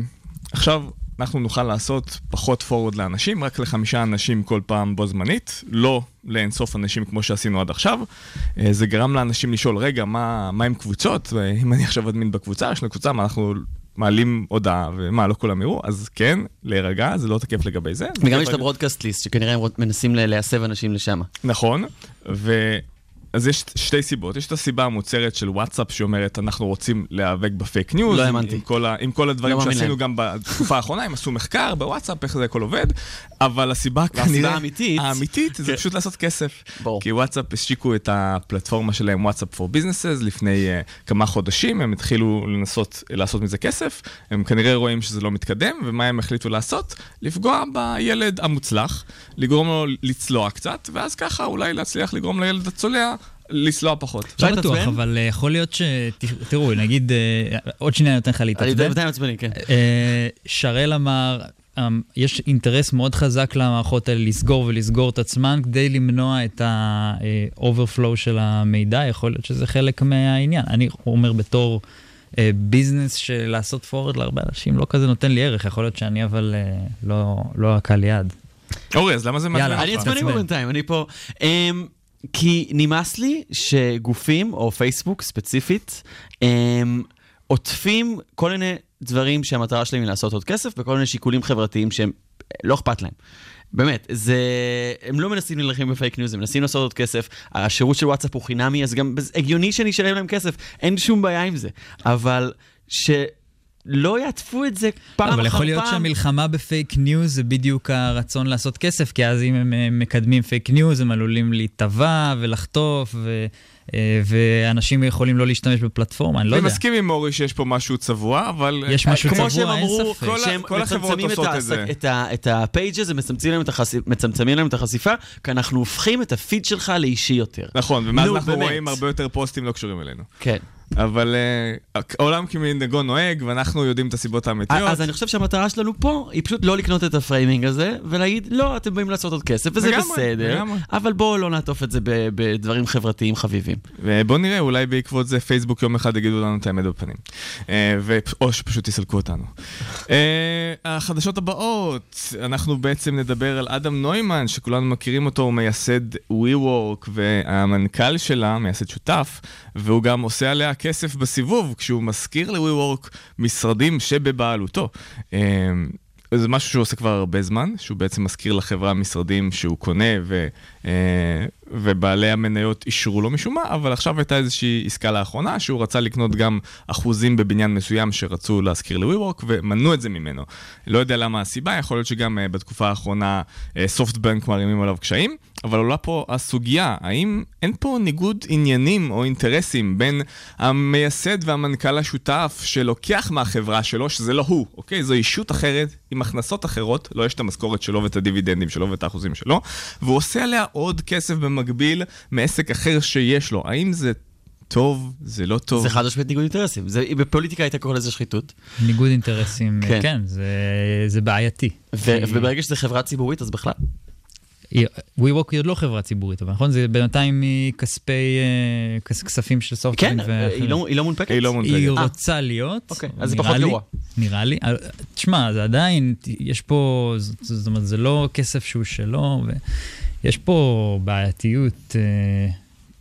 עכשיו, אנחנו נוכל לעשות פחות forward לאנשים, רק לחמישה אנשים כל פעם בו זמנית, לא לאינסוף אנשים כמו שעשינו עד עכשיו. אה, זה גרם לאנשים לשאול, רגע, מה, מה עם קבוצות? אם אני עכשיו אדמין בקבוצה, יש לנו קבוצה, מה אנחנו מעלים הודעה, ומה, לא כולם יראו? אז כן, להירגע, זה לא תקף לגבי זה. וגם יש את הברודקאסט ליסט, שכנראה הם מנסים להסב אנשים לשם. נכון, ו... אז יש שתי סיבות. יש את הסיבה המוצהרת של וואטסאפ שאומרת, אנחנו רוצים להיאבק בפייק ניוז. לא האמנתי. עם כל, ה... עם כל הדברים לא שעשינו. גם בתקופה האחרונה, הם עשו מחקר בוואטסאפ, איך זה הכל עובד, אבל הסיבה והסיבה כנראה... האמיתית- האמיתית זה כן. פשוט לעשות כסף. ברור. כי וואטסאפ השיקו את הפלטפורמה שלהם, WhatsApp for businesses, לפני uh, כמה חודשים, הם התחילו לנסות לעשות מזה כסף, הם כנראה רואים שזה לא מתקדם, ומה הם החליטו לעשות? לפגוע בילד המוצלח, לגרום לו לצלוע קצת, ואז ככה אולי להצליח לגרום לילד הצולע לצלוע פחות. אפשר לא בטוח? אבל אה, יכול להיות ש... תראו, נגיד, אה, עוד שנייה אני נותן לך אני להתעצבן. די עצבני, כן. אה, שרל אמר, אמ, יש אינטרס מאוד חזק למערכות האלה לסגור ולסגור את עצמן כדי למנוע את ה-overflow של המידע, יכול להיות שזה חלק מהעניין. אני אומר בתור ביזנס של לעשות forward להרבה אנשים לא כזה נותן לי ערך, יכול להיות שאני אבל לא- לא הקהל יעד. אורי, אז למה זה מעצבן יאללה? אני עצבני בינתיים, אני פה. כי נמאס לי שגופים, או פייסבוק ספציפית, אמ, עוטפים כל מיני דברים שהמטרה שלהם היא לעשות עוד כסף, וכל מיני שיקולים חברתיים שהם לא אכפת להם. באמת, זה... הם לא מנסים להילחם בפייק ניוז, הם מנסים לעשות עוד כסף. השירות של וואטסאפ הוא חינמי, אז גם הגיוני שאני אשלם להם כסף, אין שום בעיה עם זה. אבל שלא יעטפו את זה פעם אחר פעם. אבל יכול להיות שהמלחמה בפייק ניוז זה בדיוק הרצון לעשות כסף, כי אז אם הם אה, מקדמים פייק ניוז, הם עלולים להיתבע ולחטוף, ו, אה, ואנשים יכולים לא להשתמש בפלטפורמה, אני לא אני יודע. מסכים עם אורי שיש פה משהו צבוע, אבל... יש משהו כמו צבוע, שהם אין אמרו, ספק. כל ה- שהם כל החברות מצמצמים את עושות ה- את זה. את ה- את ה page הזה, מצמצמים להם את החשי- מצמצמים להם את החשיפה, כי אנחנו הופכים את הפיד שלך לאישי יותר. נכון, ומאז נו, אנחנו באמת. רואים הרבה יותר פוסטים לא קשורים אלינו. כן. אבל אה, העולם כמנהגו נוהג, ואנחנו יודעים את הסיבות האמיתיות. אז אני חושב שהמטרה שלנו פה היא פשוט לא לקנות את ה framing הזה, ולהגיד, לא, אתם באים לעשות עוד כסף, וזה לגמרי, בסדר, לגמרי. אבל בואו לא נעטוף את זה בדברים חברתיים חביבים. ובוא נראה, אולי בעקבות זה פייסבוק יום אחד יגידו לנו את האמת בפנים. אה, או שפשוט יסלקו אותנו. אה, החדשות הבאות, אנחנו בעצם נדבר על אדם נוימן, שכולנו מכירים אותו, הוא מייסד WeWork, והמנכ"ל שלה, מייסד שותף, והוא גם עושה עליה כסף בסיבוב, כשהוא משכיר ל-WeWork משרדים שבבעלותו. אה, זה משהו שהוא עושה כבר הרבה זמן, שהוא בעצם מזכיר לחברה משרדים שהוא קונה ו, אה, ובעלי המניות אישרו לו משום מה, אבל עכשיו הייתה איזושהי עסקה לאחרונה שהוא רצה לקנות גם אחוזים בבניין מסוים שרצו להשכיר ל-WeWork ומנעו את זה ממנו. לא יודע למה הסיבה, יכול להיות שגם אה, בתקופה האחרונה סופטבנק מערימים עליו קשיים, אבל עולה פה הסוגיה, האם אין פה ניגוד עניינים או אינטרסים בין המייסד והמנכ"ל השותף שלוקח מהחברה שלו, שזה לא הוא, אוקיי? זו אישות אחרת עם הכנסות אחרות, לא יש את המשכורת שלו ואת הדיבידנדים שלו ואת האחוזים שלו, והוא עושה עליה עוד כסף במקביל מעסק אחר שיש לו. האם זה טוב, זה לא טוב? זה חד משמעית ניגוד אינטרסים. זה- בפוליטיקה היית קורא לזה שחיתות. ניגוד אינטרסים, כן. כן, כן זה, זה בעייתי. ו- וברגע שזה חברה ציבורית, אז בכלל. היא- WeWork היא עוד לא חברה ציבורית, אבל נכון? זה בינתיים מכספי, אה, כס- כספים של כן, סופטבנק היא לא- היא לא מונפקת? היא לא היא מונפקת. אה. רוצה להיות, אוקיי, אז זה פחות גרוע. נראה לי. אה, תשמע, זה עדיין, יש פה, זאת אומרת, זה לא כסף שהוא שלו, ויש פה בעייתיות אה,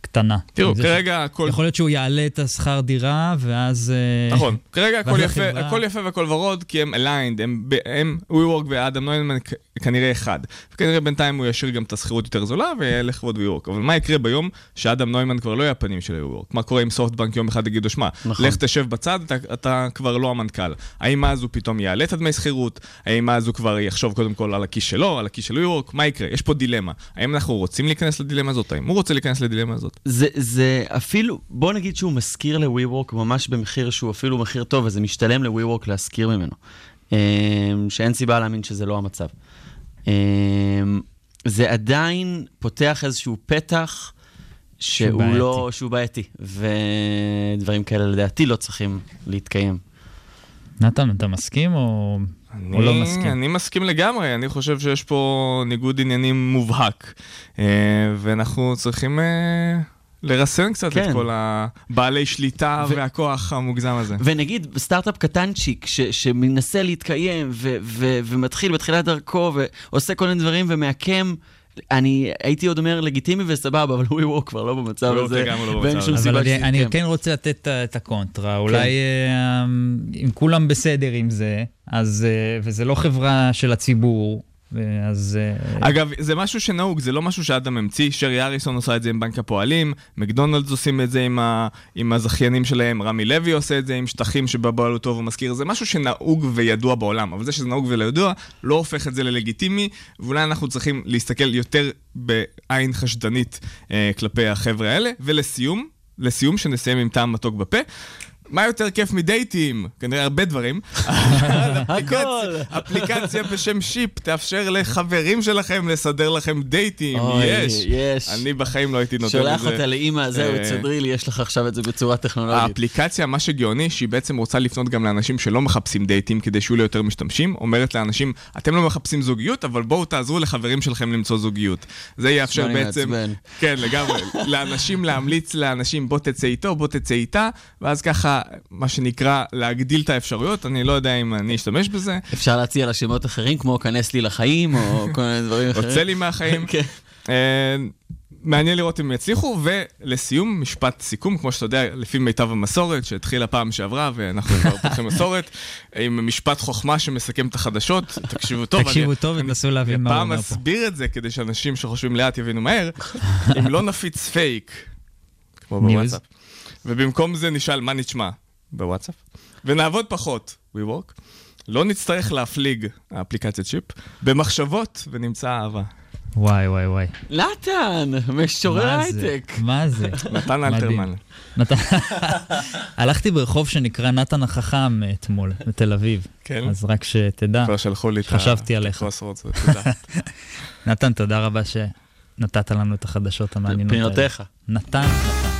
קטנה. תראו, כרגע הכל... יכול להיות שהוא יעלה את השכר דירה, ואז... אה, נכון, כרגע הכל יפה, הכל יפה והכל ורוד, כי הם aligned, הם, הם WeWork ואדם נוימן כ- כנראה אחד. וכנראה בינתיים הוא ישאיר גם את השכירות יותר זולה וילך לכבוד WeWork. אבל מה יקרה ביום שאדם נוימן כבר לא יהיה הפנים של WeWork? מה קורה אם סופטבנק יום אחד יגידו, שמע, נכון. לך תשב בצד, אתה, אתה כבר לא המנכ"ל. האם אז הוא פתאום יעלה את הדמי שכירות? האם אז הוא כבר יחשוב קודם כל על הכיס שלו, על הכיס של WeWork? מה יקרה? יש פה דילמה. האם אנחנו רוצים להיכנס לדילמה הזאת? האם הוא רוצה להיכנס לדילמה הזאת? זה, זה אפילו, בוא נגיד שהוא משכיר ל-WeWork ממש במחיר שהוא אפילו מחיר טוב, וזה משתלם ל-WeWork להשכיר ממנו. אמ, שאין סיבה להאמין שזה לא המצב. אמ, זה עדיין פותח איזשהו פתח שהוא שהוא בעייתי. לא, שהוא בעייתי, ודברים כאלה לדעתי לא צריכים להתקיים. נתן, אתה מסכים או, או לא מסכים? אני מסכים לגמרי, אני חושב שיש פה ניגוד עניינים מובהק. אה, ואנחנו צריכים אה, לרסן קצת כן. את כל הבעלי שליטה ו- והכוח המוגזם הזה. ונגיד סטארט-אפ קטנצ'יק ש, שמנסה להתקיים ו, ו, ומתחיל בתחילת דרכו ועושה כל מיני דברים ומעקם, אני הייתי עוד אומר לגיטימי וסבבה, אבל הוא ווק כבר לא במצב הזה, לגמרי לא ואין שום. סיבה אבל שזה אני, אני יתקיים. כן רוצה לתת את הקונטרה. אולי אה, אם כולם בסדר עם זה, אז, אה, וזה לא חברה של הציבור, אז... אה, אגב, זה משהו שנהוג, זה לא משהו שאדם המציא, שרי אריסון עושה את זה עם בנק הפועלים, מקדונלדס עושים את זה עם, ה... עם הזכיינים שלהם, רמי לוי עושה את זה עם שטחים שבבעלותו הוא מזכיר, זה משהו שנהוג וידוע בעולם, אבל זה שזה נהוג וידוע לא הופך את זה ללגיטימי, ואולי אנחנו צריכים להסתכל יותר בעין חשדנית אה, כלפי החבר'ה האלה, ולסיום, לסיום, שנסיים עם טעם מתוק בפה. מה יותר כיף מדייטים? כנראה הרבה דברים. הכל. אפליקציה בשם שיפ תאפשר לחברים שלכם לסדר לכם דייטים, יש. יש. אני בחיים לא הייתי נותן לזה. שולח אותה לאימא, זהו, אה, תסדרי לי, יש לך עכשיו את זה בצורה טכנולוגית. האפליקציה, מה שגאוני, שהיא בעצם רוצה לפנות גם לאנשים שלא מחפשים דייטים כדי שיהיו ליותר משתמשים, אומרת לאנשים, אתם לא מחפשים זוגיות, אבל בואו תעזרו לחברים שלכם למצוא זוגיות. זה יאפשר לי בעצם. כן, לגמרי, לאנשים להמליץ לאנשים, בוא תצא איתו, בוא תצא איתה, ואז ככה, מה שנקרא, להגדיל את האפשרויות, אני לא יודע אם אני אשתמש בזה. אפשר להציע לה שמות אחרים, כמו כנס לי לחיים, או כל מיני דברים אחרים. רוצה לי מהחיים. כן. אה, מעניין לראות אם יצליחו, ולסיום, משפט סיכום, כמו שאתה יודע, לפי מיטב המסורת, שהתחילה פעם שעברה, ואנחנו כבר פותחים מסורת, עם משפט חוכמה שמסכם את החדשות, תקשיבו טוב. תקשיבו טוב ותנסו להבין מה הוא פעם אומר פה. אסביר את זה כדי שאנשים שחושבים לאט יבינו מהר, אם לא נפיץ פייק, כמו. בוואטסאפ, ובמקום זה נשאל מה נשמע בוואטסאפ, ונעבוד פחות, WeWork, לא נצטרך להפליג, האפליקציית Ship, במחשבות ונמצא אהבה. וואי, וואי, וואי. נתן, משורר? הייטק. מה זה? נתן. אלתרמן. נתן... הלכתי ברחוב שנקרא נתן החכם אתמול, בתל אביב. כן? אז רק שתדע, כבר שלחו לי את חשבתי עליך. נתן, תודה רבה שנתת לנו את החדשות המעניינות האלה. פינותיך. נתן, נתן.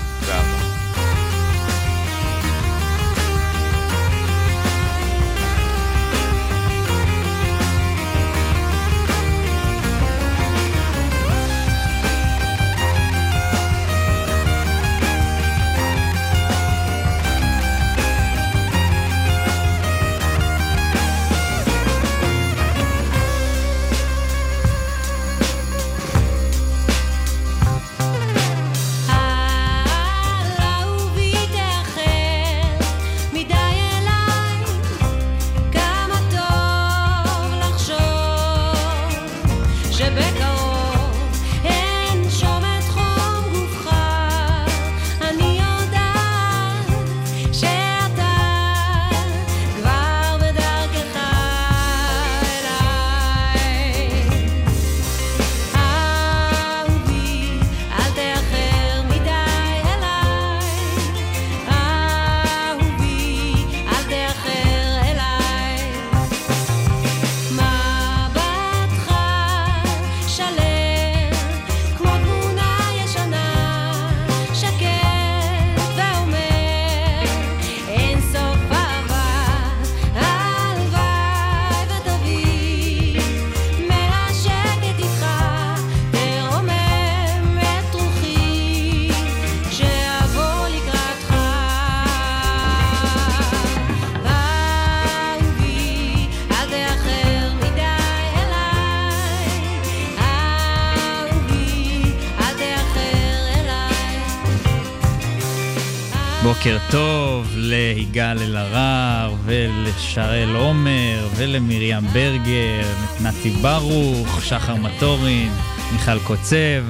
טוב ליגאל אלהרר ולשרל עומר ולמרים ברגר, נתי ברוך, שחר מטורין, מיכל קוצב.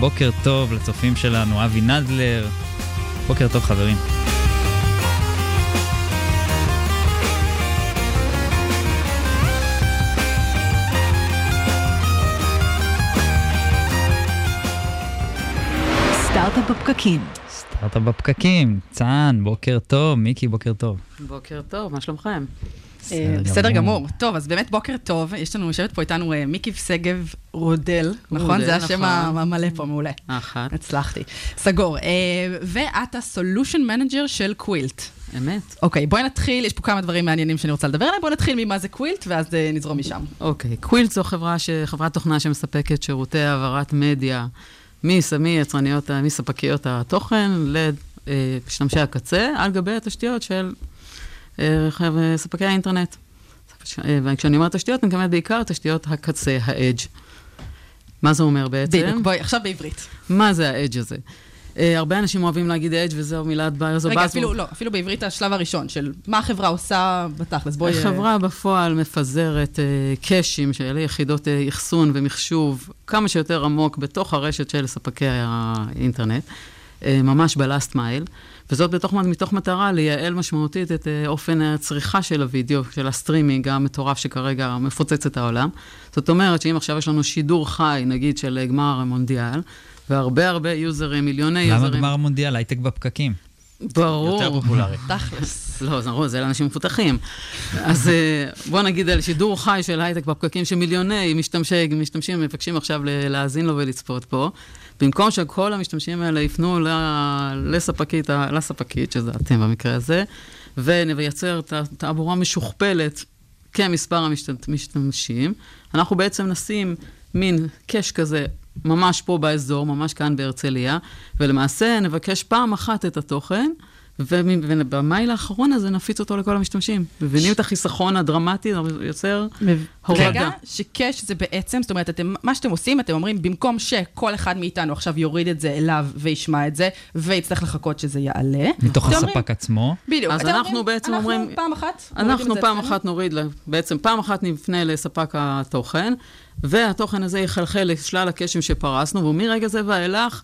בוקר טוב לצופים שלנו, אבי נדלר. בוקר טוב חברים. סטארט-אפ בפקקים. סטארט-אפ בפקקים, צאן, בוקר טוב, מיקי, בוקר טוב. בוקר טוב, מה שלומכם? בסדר בסדר גמור. טוב, אז באמת בוקר טוב. יש לנו, יושבת פה איתנו אה, מיקי שגב רודל, נכון? זה השם נכון. המלא פה, מעולה. אחת. הצלחתי. סגור. אה, ואת ה-Solution Manager של Qwilt. אמת. אוקיי, בואי נתחיל, יש פה כמה דברים מעניינים שאני רוצה לדבר עליהם. בואי נתחיל ממה זה Qwilt, ואז אה, נזרום משם. אוקיי, Qwilt זו חברה ש... חברת תוכנה שמספקת שירותי העברת מדיה מיצרניות, מספקיות התוכן למשתמשי הקצה, על גבי התשתיות של אה, חב- ספקי האינטרנט. אה, וכשאני אומרת תשתיות, אני מתכוונת בעיקר תשתיות הקצה, ה-edge. מה זה אומר בעצם? בדיוק, בואי, עכשיו בעברית. מה זה ה-edge הזה? אה, הרבה אנשים אוהבים להגיד edge, וזו מילת ב... זו רגע. אפילו לא, אפילו בעברית השלב הראשון, של מה החברה עושה בתכלס. בואי... אה, החברה בפועל מפזרת אה, קאשים, שאלה יחידות אחסון ומחשוב, כמה שיותר עמוק בתוך הרשת של ספקי האינטרנט, ממש ב last mile, וזאת בתוך, מתוך מטרה לייעל משמעותית את אופן הצריכה של הוידאו, של הסטרימינג המטורף שכרגע מפוצץ את העולם. זאת אומרת שאם עכשיו יש לנו שידור חי, נגיד של גמר המונדיאל, והרבה הרבה יוזרים, מיליוני למה יוזרים... גמר מונדיאל? הייטק בפקקים. ברור. יותר פופולרי. תכלס. לא, זה ברור, זה לאנשים מפותחים. אז אה, בוא נגיד על שידור חי של הייטק בפקקים, שמיליוני משתמשי, משתמשים מבקשים עכשיו להאזין לו ולצפות פה. במקום שכל המשתמשים האלה יפנו לספקית, לספקית, שזה אתם במקרה הזה, ונייצר ת- תעבורה משוכפלת כמספר המשת- המשתמשים, אנחנו בעצם נשים מין קאש כזה ממש פה באזור, ממש כאן בהרצליה, ולמעשה נבקש פעם אחת את התוכן, ובמייל האחרון הזה נפיץ אותו לכל המשתמשים. מבינים את החיסכון הדרמטי, זה יוצר הורדה. רגע, שקאש זה בעצם, זאת אומרת, אתם, מה שאתם עושים, אתם אומרים, במקום שכל אחד מאיתנו עכשיו יוריד את זה אליו וישמע את זה, ויצטרך לחכות שזה יעלה. מתוך הספק עצמו. בדיוק. אז אנחנו אומרים, בעצם אנחנו אומרים- פעם אחת, אנחנו את זה פעם. אחת נוריד, בעצם פעם אחת נפנה לספק התוכן, והתוכן הזה יחלחל לשלל הקשם שפרסנו, ומרגע זה ואילך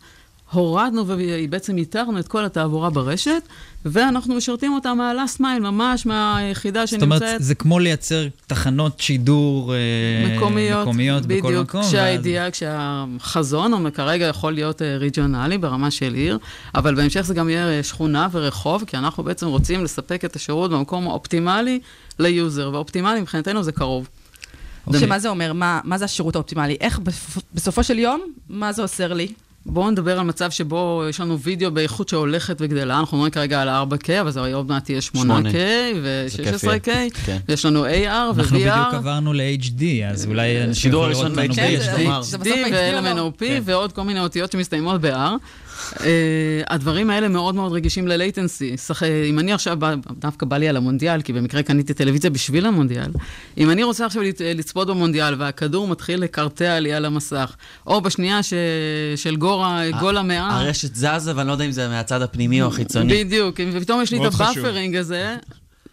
הורדנו ובעצם ייתרנו את כל התעבורה ברשת, ואנחנו משרתים אותה מהלאסט מייל, ממש מהיחידה זאת אומרת, שנמצאת זה כמו לייצר תחנות שידור אה, מקומיות, מקומיות בכל בדיוק, מקום. ואז- כשהידיעה, כשהחזון הוא כרגע יכול להיות אה, ריג'ונלי ברמה של עיר, אבל בהמשך זה גם יהיה אה, שכונה ורחוב, כי אנחנו בעצם רוצים לספק את השירות במקום האופטימלי ל user, ואופטימלי מבחינתנו זה קרוב. שמה זה אומר? מה, מה זה השירות האופטימלי? איך בסופ- בסופו של יום, מה זה עושה לי? בואו נדבר על מצב שבו יש לנו וידאו באיכות שהולכת וגדלה, אנחנו מדברים כרגע על 4K, אבל זה עוד מעט יהיה 8K שמונה. ו-16K, כן. יש לנו AR אנחנו בדיוק ו-VR. עברנו ל-HD, אז אולי אנשים שידור יוכלו לראות הראשון אותנו ב-HD. זה בסוף? ו-LMNOP כן. ועוד כל מיני אותיות שמסתיימות ב-R. Uh, הדברים האלה מאוד מאוד רגישים ל-latency. סך- אם אני עכשיו, בא- דווקא בא לי על המונדיאל, כי במקרה קניתי טלוויזיה בשביל המונדיאל, אם אני רוצה עכשיו לצ- לצפות במונדיאל והכדור מתחיל לקרטע לי על המסך, או בשנייה ש... של גורה, גול המאה, הרשת זזה, ואני לא יודע אם זה מהצד הפנימי או החיצוני. בדיוק, ופתאום יש לי את. ה buffering הזה.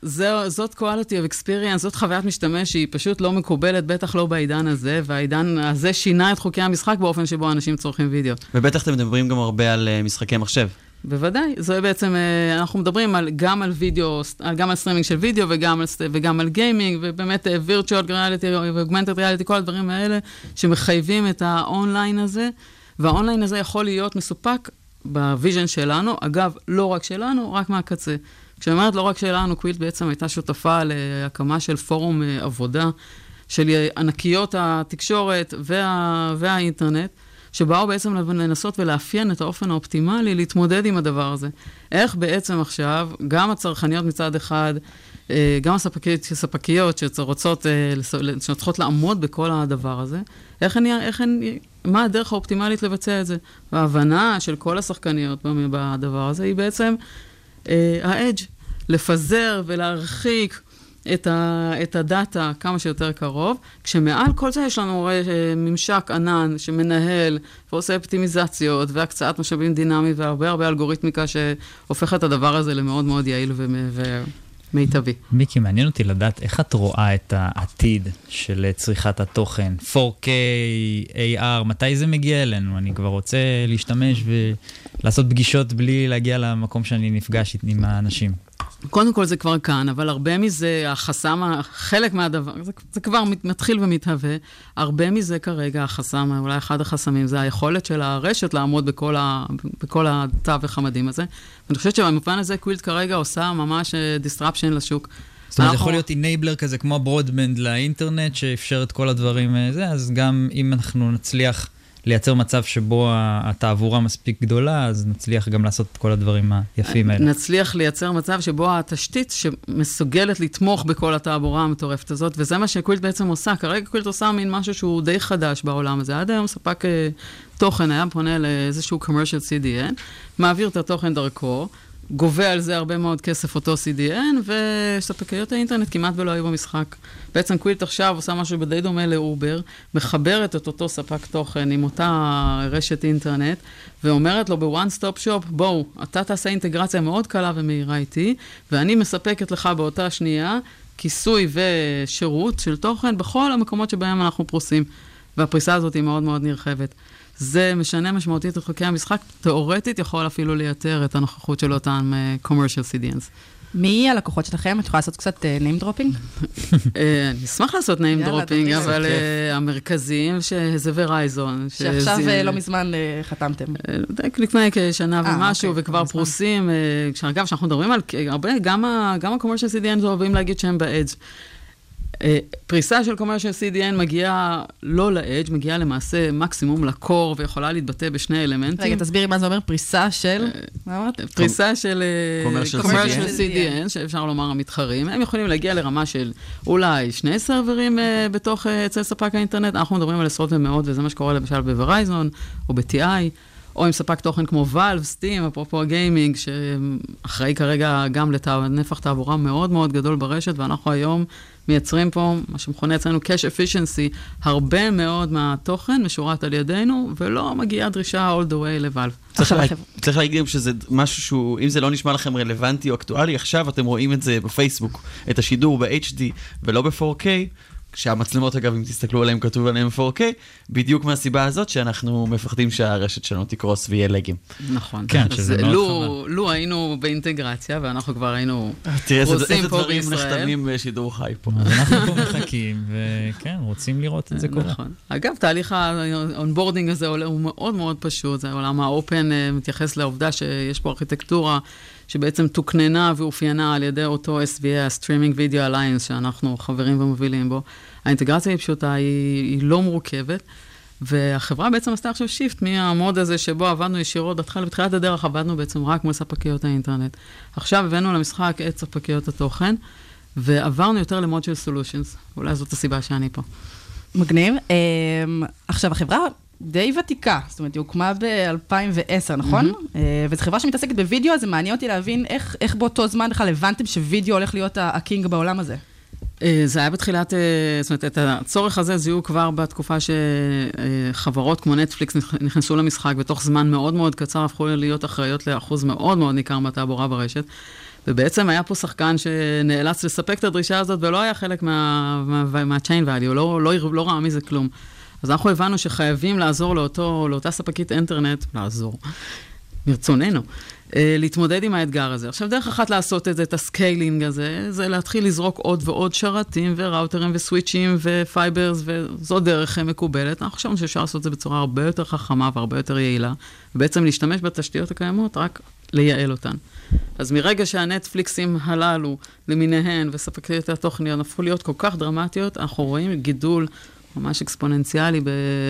זו, זאת quality of experience, זאת חוויית משתמש שהיא פשוט לא מקובלת, בטח לא בעידן הזה, והעידן הזה שינה את חוקי המשחק באופן שבו אנשים צורכים וידאו. ובטח אתם מדברים גם הרבה על אה, משחקי מחשב. בוודאי, זה בעצם, אה, אנחנו מדברים על, גם על וידאו, גם על סטרימינג של וידאו וגם על, וגם על גיימינג, ובאמת virtual reality ו augmented reality, כל הדברים האלה שמחייבים את האונליין הזה, והאונליין הזה יכול להיות מסופק ב vision שלנו, אגב, לא רק שלנו, רק מהקצה. כשאני אומרת לא רק שלנו, Qwilt בעצם הייתה שותפה להקמה של פורום אה, עבודה של ענקיות התקשורת וה, והאינטרנט, שבאו בעצם לנסות ולאפיין את האופן האופטימלי להתמודד עם הדבר הזה. איך בעצם עכשיו, גם הצרכניות מצד אחד, אה, גם הספקיות, הספקיות שרוצות, אה, שצריכות לעמוד בכל הדבר הזה, איך הן, איך הן, מה הדרך האופטימלית לבצע את זה? וההבנה של כל השחקניות בדבר הזה היא בעצם האדג', לפזר ולהרחיק את, ה, את הדאטה כמה שיותר קרוב, כשמעל כל זה יש לנו אה, ממשק ענן שמנהל ועושה אופטימיזציות והקצאת משאבים דינמית והרבה הרבה אלגוריתמיקה שהופך את הדבר הזה למאוד מאוד יעיל ומ- ומיטבי. מיקי, מעניין אותי לדעת איך את רואה את העתיד של צריכת התוכן, 4K, AR, מתי זה מגיע אלינו? אני כבר רוצה להשתמש ולעשות פגישות בלי להגיע למקום שאני נפגש עם האנשים. קודם כל זה כבר כאן, אבל הרבה מזה, החסם, חלק מהדבר, זה, זה כבר מת- מתחיל ומתהווה, הרבה מזה כרגע, החסם, אולי אחד החסמים, זה היכולת של הרשת לעמוד בכל, ה, בכל התווך המדהים הזה. ואני חושבת שבמובן הזה קווילט כרגע עושה ממש אה, disruption לשוק. זאת אומרת, אנחנו- יכול להיות אינבלר כזה כמו ברודבנד לאינטרנט, שאפשר את כל הדברים הזה, אז גם אם אנחנו נצליח לייצר מצב שבו התעבורה מספיק גדולה, אז נצליח גם לעשות את כל הדברים היפים האלה. נצליח לייצר מצב שבו התשתית שמסוגלת לתמוך בכל התעבורה המטורפת הזאת, וזה מה שקווילט בעצם עושה. כרגע קווילט עושה מין משהו שהוא די חדש בעולם הזה. עד היום ספק אה, תוכן היה פונה לאיזשהו commercial CDN, מעביר את התוכן דרכו, גובה על זה הרבה מאוד כסף אותו CDN, וספקיות האינטרנט כמעט ולא היו במשחק. בעצם קווילט עכשיו עושה משהו די דומה לאובר, מחברת את אותו ספק תוכן עם אותה רשת אינטרנט, ואומרת לו ב-one stop shop, בואו, אתה תעשה אינטגרציה מאוד קלה ומהירה איתי, ואני מספקת לך באותה שנייה כיסוי ושירות של תוכן בכל המקומות שבהם אנחנו פרוסים. והפריסה הזאת היא מאוד מאוד נרחבת. זה משנה משמעותית את חוקי המשחק, תאורטית יכול אפילו לייתר את הנוכחות של אותם uh, commercial CDNs. מי הלקוחות שלכם? את יכולה לעשות קצת אה, name dropping? אה, אני אשמח לעשות name dropping. אבל. אה, המרכזיים, שזה ורייזון. שעכשיו אה, לא מזמן אה, חתמתם. לפני כשנה אה, ומשהו, אוקיי, וכבר מזמן. פרוסים. אה, כשאגב, כשאנחנו מדברים על הרבה, גם ה-commercial CDN אוהבים להגיד שהם ב-edge. אה, פריסה של commercial CDN מגיעה לא ל-edge, מגיעה למעשה מקסימום לקור, ויכולה להתבטא בשני אלמנטים. רגע, תסבירי מה זה אומר פריסה של... מה אמרת? פריסה של אה, commercial commercial CDN. שאפשר לומר המתחרים, הם יכולים להגיע לרמה של אולי שני סרברים אה, בתוך, אה, אצל ספק האינטרנט, אנחנו מדברים על עשרות ומאות, וזה מה שקורה למשל בוורייזון או ב-TI. או עם ספק תוכן כמו ואלב, סטים, אפרופו הגיימינג, שאחראי כרגע גם לנפח תעבורה מאוד מאוד גדול ברשת, ואנחנו היום מייצרים פה מה שמכונה אצלנו cash efficiency, הרבה מאוד מהתוכן משורת על ידינו, ולא מגיעה דרישה all the way לוואלב. צריך, לה... צריך להגיד גם שזה משהו שהוא, אם זה לא נשמע לכם רלוונטי או אקטואלי, עכשיו אתם רואים את זה בפייסבוק, את השידור ב-HD ולא ב-4K, כשהמצלמות אגב, אם תסתכלו עליהם, כתוב עליהם 4K, בדיוק מהסיבה הזאת שאנחנו מפחדים שהרשת שלנו תקרוס ויהיה לגים. נכון. כן, שזה מאוד לו, לו היינו באינטגרציה, ואנחנו כבר היינו תראה איזה, פרוסים איזה פה דברים בישראל. נחתמים בשידור חי פה. אז אנחנו פה מחכים, וכן, רוצים לראות את זה קורה. נכון. אגב, תהליך ה onboarding הזה הוא מאוד מאוד פשוט. זה העולם ה open אה, מתייחס לעובדה שיש פה ארכיטקטורה שבעצם תוקננה ואופיינה על ידי אותו SVA, ה-Streaming Video Alliance, שאנחנו חברים ומובילים בו. האינטגרציה היא פשוטה, היא, היא לא מורכבת. והחברה בעצם עשתה עכשיו shift מה mode הזה שבו עבדנו ישירות, בהתחלה, בתחילת הדרך עבדנו בעצם רק מול ספקיות האינטרנט. עכשיו הבאנו למשחק את ספקיות התוכן, ועברנו יותר למוד של סולושנס. אולי זאת הסיבה שאני פה. מגניב. אמ, עכשיו, החברה די ותיקה, זאת אומרת, היא הוקמה ב-2010, נכון? אה, וזו חברה שמתעסקת בווידאו, אז זה מעניין אותי להבין איך, איך באותו זמן בכלל הבנתם שווידאו הולך להיות הקינג בעולם הזה. אה, זה היה בתחילת, אה, זאת אומרת, את הצורך הזה זיהו כבר בתקופה שחברות כמו נטפליקס נכ- נכנסו למשחק, בתוך זמן מאוד מאוד קצר הפכו להיות אחראיות לאחוז מאוד מאוד ניכר מהתעבורה ברשת. ובעצם היה פה שחקן שנאלץ לספק את הדרישה הזאת, ולא היה חלק מה- מה- מה-chain value, לא, לא, לא, לא ראה מזה כלום. אז אנחנו הבנו שחייבים לעזור לאותו, לאותה ספקית אינטרנט, לעזור, מרצוננו, אה, להתמודד עם האתגר הזה. עכשיו, דרך אחת לעשות את זה, את ה scaling הזה, זה להתחיל לזרוק עוד ועוד שרתים וראוטרים וסוויצ'ים ו fibers, וזו דרך מקובלת. אנחנו חושבים שאפשר לעשות את זה בצורה הרבה יותר חכמה והרבה יותר יעילה, ובעצם להשתמש בתשתיות הקיימות, רק לייעל אותן. אז מרגע שהנטפליקסים הללו למיניהן וספקיות התוכניות הפכו להיות כל כך דרמטיות, אנחנו רואים גידול ממש אקספוננציאלי ב-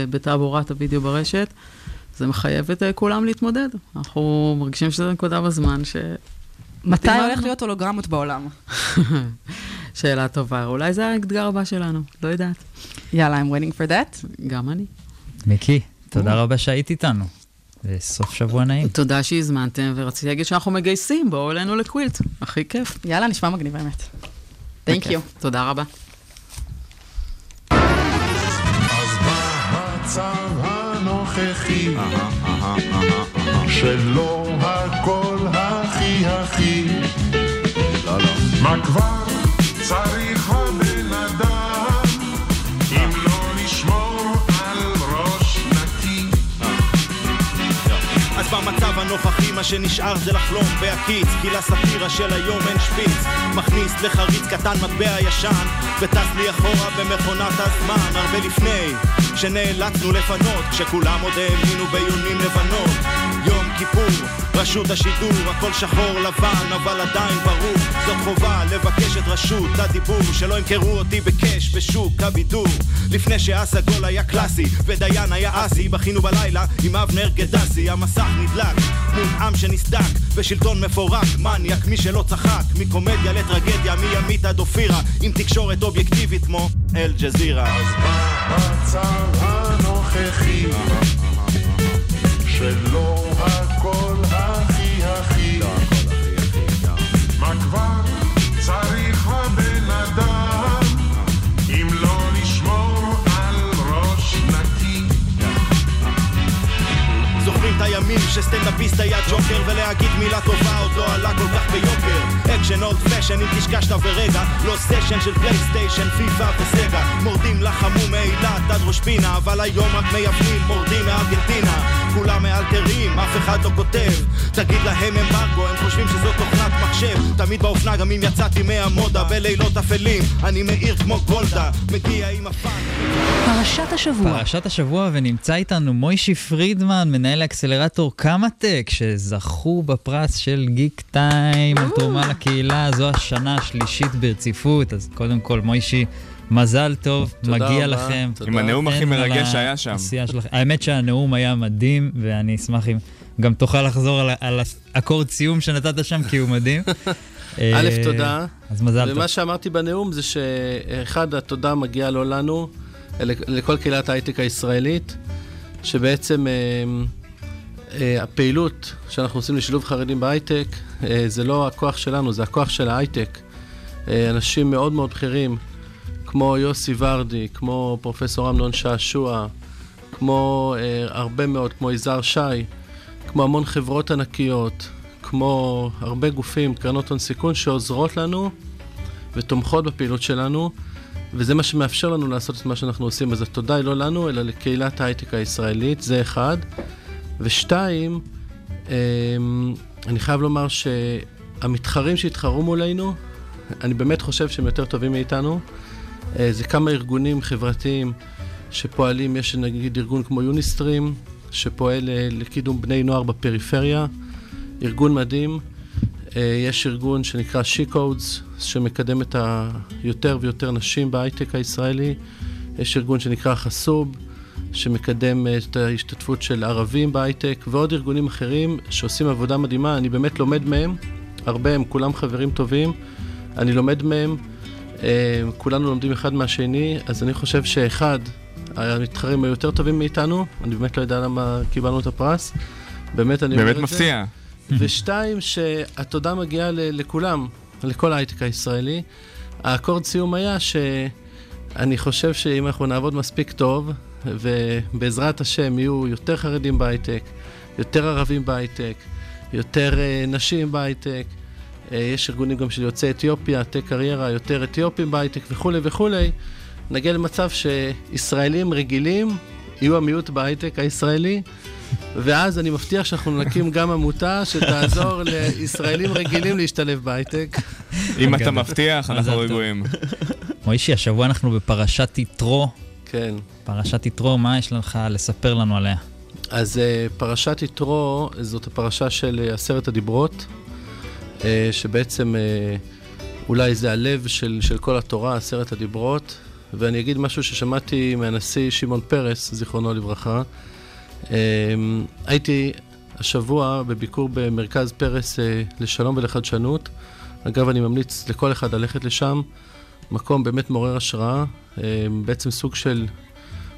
בתעבורת הוידאו ברשת. זה מחייב את אה, כולם להתמודד. אנחנו מרגישים שזו נקודה בזמן ש... מתי הולך. להיות הולוגרמות בעולם? שאלה טובה. אולי זה האתגר הבא שלנו, לא יודעת. יאללה, I'm waiting for that. גם אני. מיקי, תודה רבה שהיית איתנו. וסוף שבוע נעים. תודה שהזמנתם, ורציתי להגיד שאנחנו מגייסים, בואו אלינו לקווילט. הכי כיף. יאללה, נשמע מגניב האמת. Thank you. תודה רבה. המצב הנוכחי, שלא הכל הכי הכי. מה כבר צריך במצב הנוכחי מה שנשאר זה לחלום בהקיץ כי לסאטירה של היום אין שפיץ. מכניס לחריץ קטן מטבע ישן וטס לי אחורה במכונת הזמן. הרבה לפני שנאלצנו לפנות כשכולם עוד האמינו ביונים לבנות יום כיפור, רשות השידור, הכל שחור לבן אבל עדיין ברור. זאת חובה לבקש את רשות הדיבור שלא ימכרו אותי בקאש בשוק הבידור. לפני שהסגול היה קלאסי ודיין היה אסי בכינו בלילה עם אבנר גדסי. המסך נדלק מול עם שנסדק בשלטון מפורק מניאק מי שלא צחק. מקומדיה לטרגדיה מימית עד אופירה עם תקשורת אובייקטיבית כמו אל-ג'זירה המצב הנוכחי, הימים שסטנדאפיסט היה ג'וקר ולהגיד מילה טובה עוד לא עלה כל כך ביוקר אקשן old fashion אם קשקשת ורגע לא סשן של פלייסטיישן פיפא וסגה. מורדים לחמו מאילת עד ראש פינה אבל היום רק מייבאים מורדים מארגנטינה. כולם מאלתרים אף אחד לא כותב. תגיד להם אמברגו הם חושבים שזו תוכנת מחשב. תמיד באופנה גם אם יצאתי מהמודה בלילות אפלים. אני מאיר כמו גולדה מגיע עם הפאנ פרשת השבוע. פרשת השבוע, ונמצא איתנו מוישי פרידמן, מנהל האקסלרטור קמא-טק, שזכו בפרס של גיק טיים על תרומה לקהילה, זו השנה השלישית ברציפות, אז קודם כל, מוישי, מזל טוב, מגיע רבה. לכם. תודה. עם הנאום הכי מרגש שהיה שם. שלכם. האמת שהנאום היה מדהים, ואני אשמח אם גם תוכל לחזור על, על האקורד סיום שנתת שם, כי הוא מדהים. א', אה, תודה. אז מזל טוב. ומה שאמרתי בנאום זה שאחד, התודה מגיעה לא לנו, לכל קהילת ההייטק הישראלית, שבעצם אה, הפעילות שאנחנו עושים לשילוב חרדים בהייטק, אה, זה לא הכוח שלנו, זה הכוח של ההייטק. אה, אנשים מאוד מאוד בכירים, כמו יוסי ורדי, כמו פרופסור אמנון שעשוע, כמו אה, הרבה מאוד, כמו יזהר שי, כמו המון חברות ענקיות, כמו הרבה גופים, קרנות הון סיכון, שעוזרות לנו ותומכות בפעילות שלנו, וזה מה שמאפשר לנו לעשות את מה שאנחנו עושים. אז התודה היא לא לנו, אלא לקהילת ההייטק הישראלית, זה אחד. ושתיים, אמ, אני חייב לומר שהמתחרים שהתחרו מולנו, אני באמת חושב שהם יותר טובים מאיתנו. אה, זה כמה ארגונים חברתיים שפועלים, יש נגיד ארגון כמו יוניסטרים, שפועל אה, לקידום בני נוער בפריפריה, ארגון מדהים. אה, יש ארגון שנקרא She-Codes, שמקדם את היותר ויותר נשים בהייטק הישראלי. יש ארגון שנקרא חסוב, שמקדם אה, את ההשתתפות של ערבים בהייטק, ועוד ארגונים אחרים שעושים עבודה מדהימה. אני באמת לומד מהם, הרבה, הם כולם חברים טובים. אני לומד מהם, אה, כולנו לומדים אחד מהשני, אז אני חושב שאחד, המתחרים היו יותר טובים מאיתנו, אני באמת לא יודע למה קיבלנו את הפרס. באמת אני אומר באמת את מפתיע. זה. ושתיים, שהתודה מגיעה לכולם, לכל ההייטק הישראלי. האקורד סיום היה שאני חושב שאם אנחנו נעבוד מספיק טוב, ובעזרת השם יהיו יותר חרדים בהייטק, יותר ערבים בהייטק, יותר uh, נשים בהייטק, uh, יש ארגונים גם של יוצאי אתיופיה, טק קריירה, יותר אתיופים בהייטק וכולי וכולי, נגיע למצב שישראלים רגילים יהיו המיעוט בהייטק הישראלי, ואז אני מבטיח שאנחנו נקים גם עמותה שתעזור לישראלים רגילים להשתלב בהייטק. אם אתה מבטיח, אנחנו. רגועים. מוישי, השבוע אנחנו בפרשת יתרו. כן. פרשת יתרו, מה יש לך לספר לנו עליה? אז אה, פרשת יתרו זאת הפרשה של אה, עשרת הדיברות, אה, שבעצם אולי זה הלב של, של כל התורה, עשרת הדיברות, ואני אגיד משהו ששמעתי מהנשיא שמעון פרס, זיכרונו לברכה. הייתי השבוע בביקור במרכז פרס לשלום ולחדשנות. אגב, אני ממליץ לכל אחד ללכת לשם. מקום באמת מעורר השראה, אה, בעצם סוג של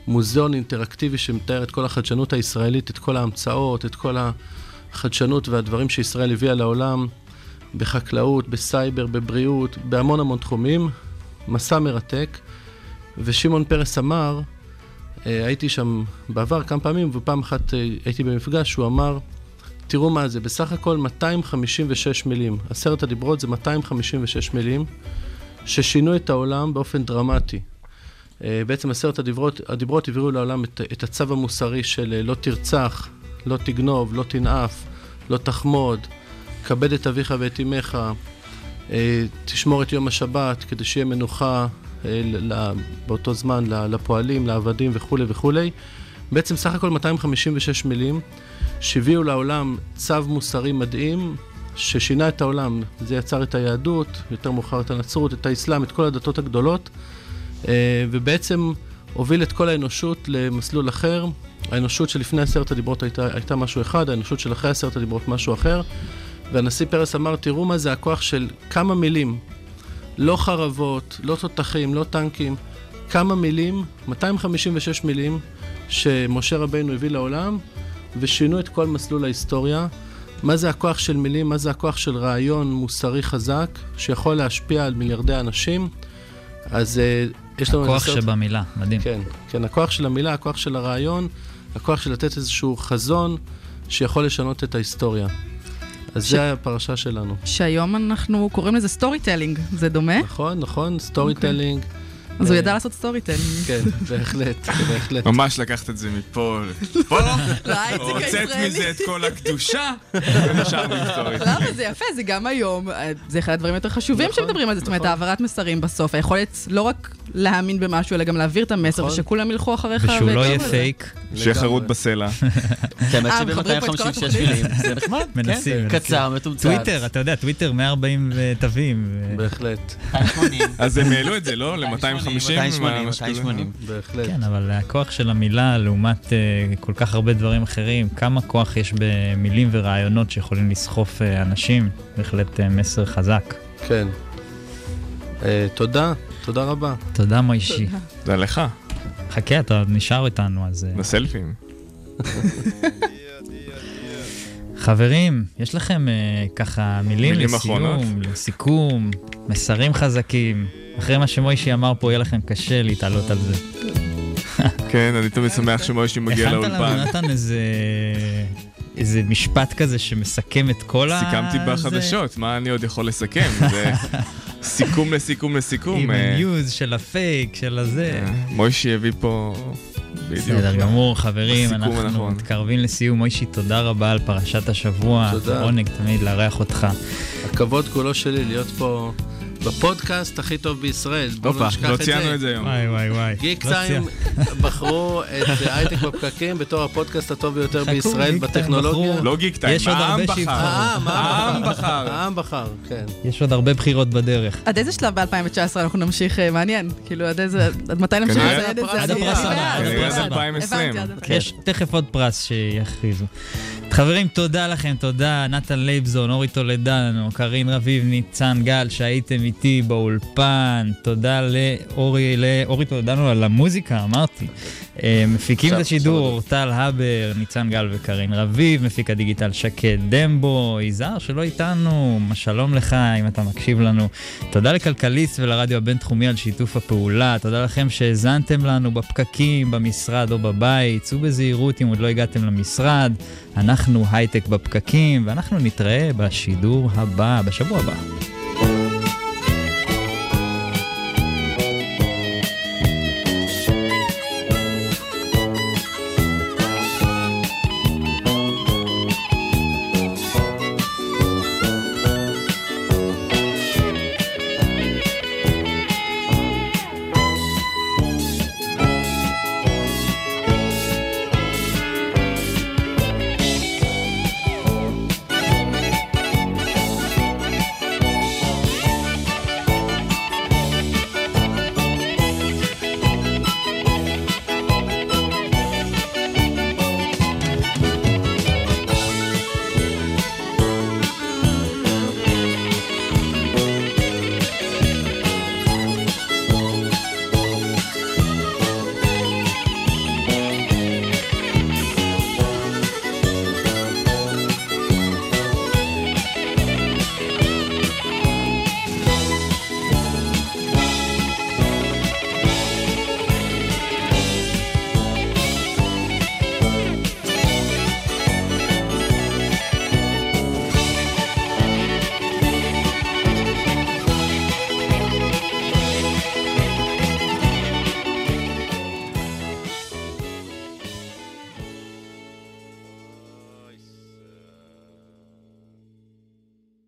מוזיאון אינטראקטיבי שמתאר את כל החדשנות הישראלית, את כל ההמצאות, את כל החדשנות והדברים שישראל הביאה לעולם בחקלאות, בסייבר, בבריאות, בהמון המון תחומים. מסע מרתק. ושמעון פרס אמר, אה, הייתי שם בעבר כמה פעמים, ופעם אחת אה, הייתי במפגש, הוא אמר, תראו מה זה, בסך הכל 256 מילים. עשרת הדיברות זה 256 מילים, ששינו את העולם באופן דרמטי. אה, בעצם עשרת הדיברות, הדיברות הביאו לעולם את, את הצו המוסרי של אה, לא תרצח, לא תגנוב, לא תנאף, לא תחמוד, כבד את אביך ואת אמך, אה, תשמור את יום השבת כדי שיהיה מנוחה באותו זמן לפועלים, לעבדים וכולי וכולי. בעצם סך הכל 256 מילים שהביאו לעולם צו מוסרי מדהים ששינה את העולם. זה יצר את היהדות, יותר מאוחר את הנצרות, את האסלאם, את כל הדתות הגדולות, ובעצם הוביל את כל האנושות למסלול אחר. האנושות שלפני עשרת הדיברות הייתה, הייתה משהו אחד, האנושות של אחרי עשרת הדיברות משהו אחר. והנשיא פרס אמר, תראו מה זה הכוח של כמה מילים, לא חרבות, לא תותחים, לא טנקים, כמה מילים, 256 מילים, שמשה רבינו הביא לעולם, ושינו את כל מסלול ההיסטוריה. מה זה הכוח של מילים, מה זה הכוח של רעיון מוסרי חזק, שיכול להשפיע על מיליארדי אנשים. אז uh, יש לנו... הכוח סרט- שבמילה, מדהים. כן, כן, הכוח של המילה, הכוח של הרעיון, הכוח של לתת איזשהו חזון שיכול לשנות את ההיסטוריה. אז ש- זה הפרשה שלנו. שהיום אנחנו קוראים לזה storytelling, זה דומה? נכון, נכון, storytelling. אז הוא אה, ידע לעשות storytelling. כן, בהחלט, בהחלט. ממש לקחת את זה מפה לפה, להייטק הוצאת הישראלי. מזה את כל הקדושה, ונשארנו עם story. למה זה יפה, זה גם היום, אה, זה אחד הדברים היותר חשובים נכון, שמדברים על זה, זאת אומרת, העברת מסרים בסוף, היכולת לא רק להאמין במשהו, אלא גם להעביר את המסר, נכון. ושכולם ילכו אחריך. ושהוא לא יהיה. פייק. שיהיה חרוט בסלע. כן, האמת אה, מחברים פה את כל שב-256 התוכנית. מילים, זה נחמד, מנסים, כן, מנסים. קצר, מתומצת. טוויטר, אתה יודע, טוויטר 140 תווים. בהחלט. 280. אז הם העלו את זה, לא? ל-250? 280, 280. בהחלט. כן, אבל הכוח של המילה לעומת אה, כל כך הרבה דברים אחרים, כמה כוח יש במילים ורעיונות שיכולים לסחוף אה, אנשים, בהחלט אה, מסר חזק. כן. אה, תודה, תודה רבה. תודה מוישי. זה לך, חכה, אתה עוד נשאר איתנו, אז... לסלפים. חברים, יש לכם אה, ככה מילים, מילים לסיום, אחרונות? לסיכום, מסרים חזקים. אחרי מה שמוישי אמר פה, יהיה לכם קשה להתעלות על זה. כן, אני תמיד שמח שמוישי מגיע הכנת לנו, לאולפן. נתן, איזה... איזה משפט כזה שמסכם את כל ה... סיכמתי? בחדשות, מה אני עוד יכול לסכם? זה סיכום לסיכום לסיכום. עם אה, הניוז של הפייק, של הזה. אה, מוישי הביא פה... בדיוק. בסדר גמור, חברים, אנחנו הנכון. מתקרבים לסיום. מוישי, תודה רבה על פרשת השבוע. תודה. עונג תמיד לארח אותך. הכבוד כולו שלי להיות פה בפודקאסט הכי טוב בישראל. בואו הופה, לא ציינו זה. את זה היום. וואי וואי וואי. גיק לא טיים בחרו את הייטק בפקקים בתור הפודקאסט הטוב ביותר בישראל בטכנולוגיה. לא גיקטיים, יש עוד העם הרבה בחר. העם, בחר. העם בחר, כן. יש עוד הרבה בחירות בדרך. עד איזה שלב ב-2019 אנחנו נמשיך, אה, מעניין, כאילו עד איזה, עד מתי נמשיך את זה? עד הפרס הבא. עד הפרס עד הבא. 2020. הבנתי, עד הפרס. יש תכף עוד פרס שיכריזו. חברים, תודה לכם, תודה נתן לייבזון, אורי טולדנו, קארין רביב, ניצן גל, שהייתם איתי באולפן. תודה לאורי, לאורי טולדנו על המוזיקה, אמרתי. אה, מפיקים את השידור, טל הבר, ניצן גל וקארין רביב, מפיק הדיגיטל שקד דמבו, יזהר שלא איתנו, שלום לך אם אתה מקשיב לנו. תודה לכלכליסט ולרדיו הבינתחומי על שיתוף הפעולה, תודה לכם שהאזנתם לנו בפקקים, במשרד או בבית, צאו בזהירות אם עוד לא הגעתם למשרד. אנחנו הייטק בפקקים, ואנחנו נתראה בשידור הבא, בשבוע הבא.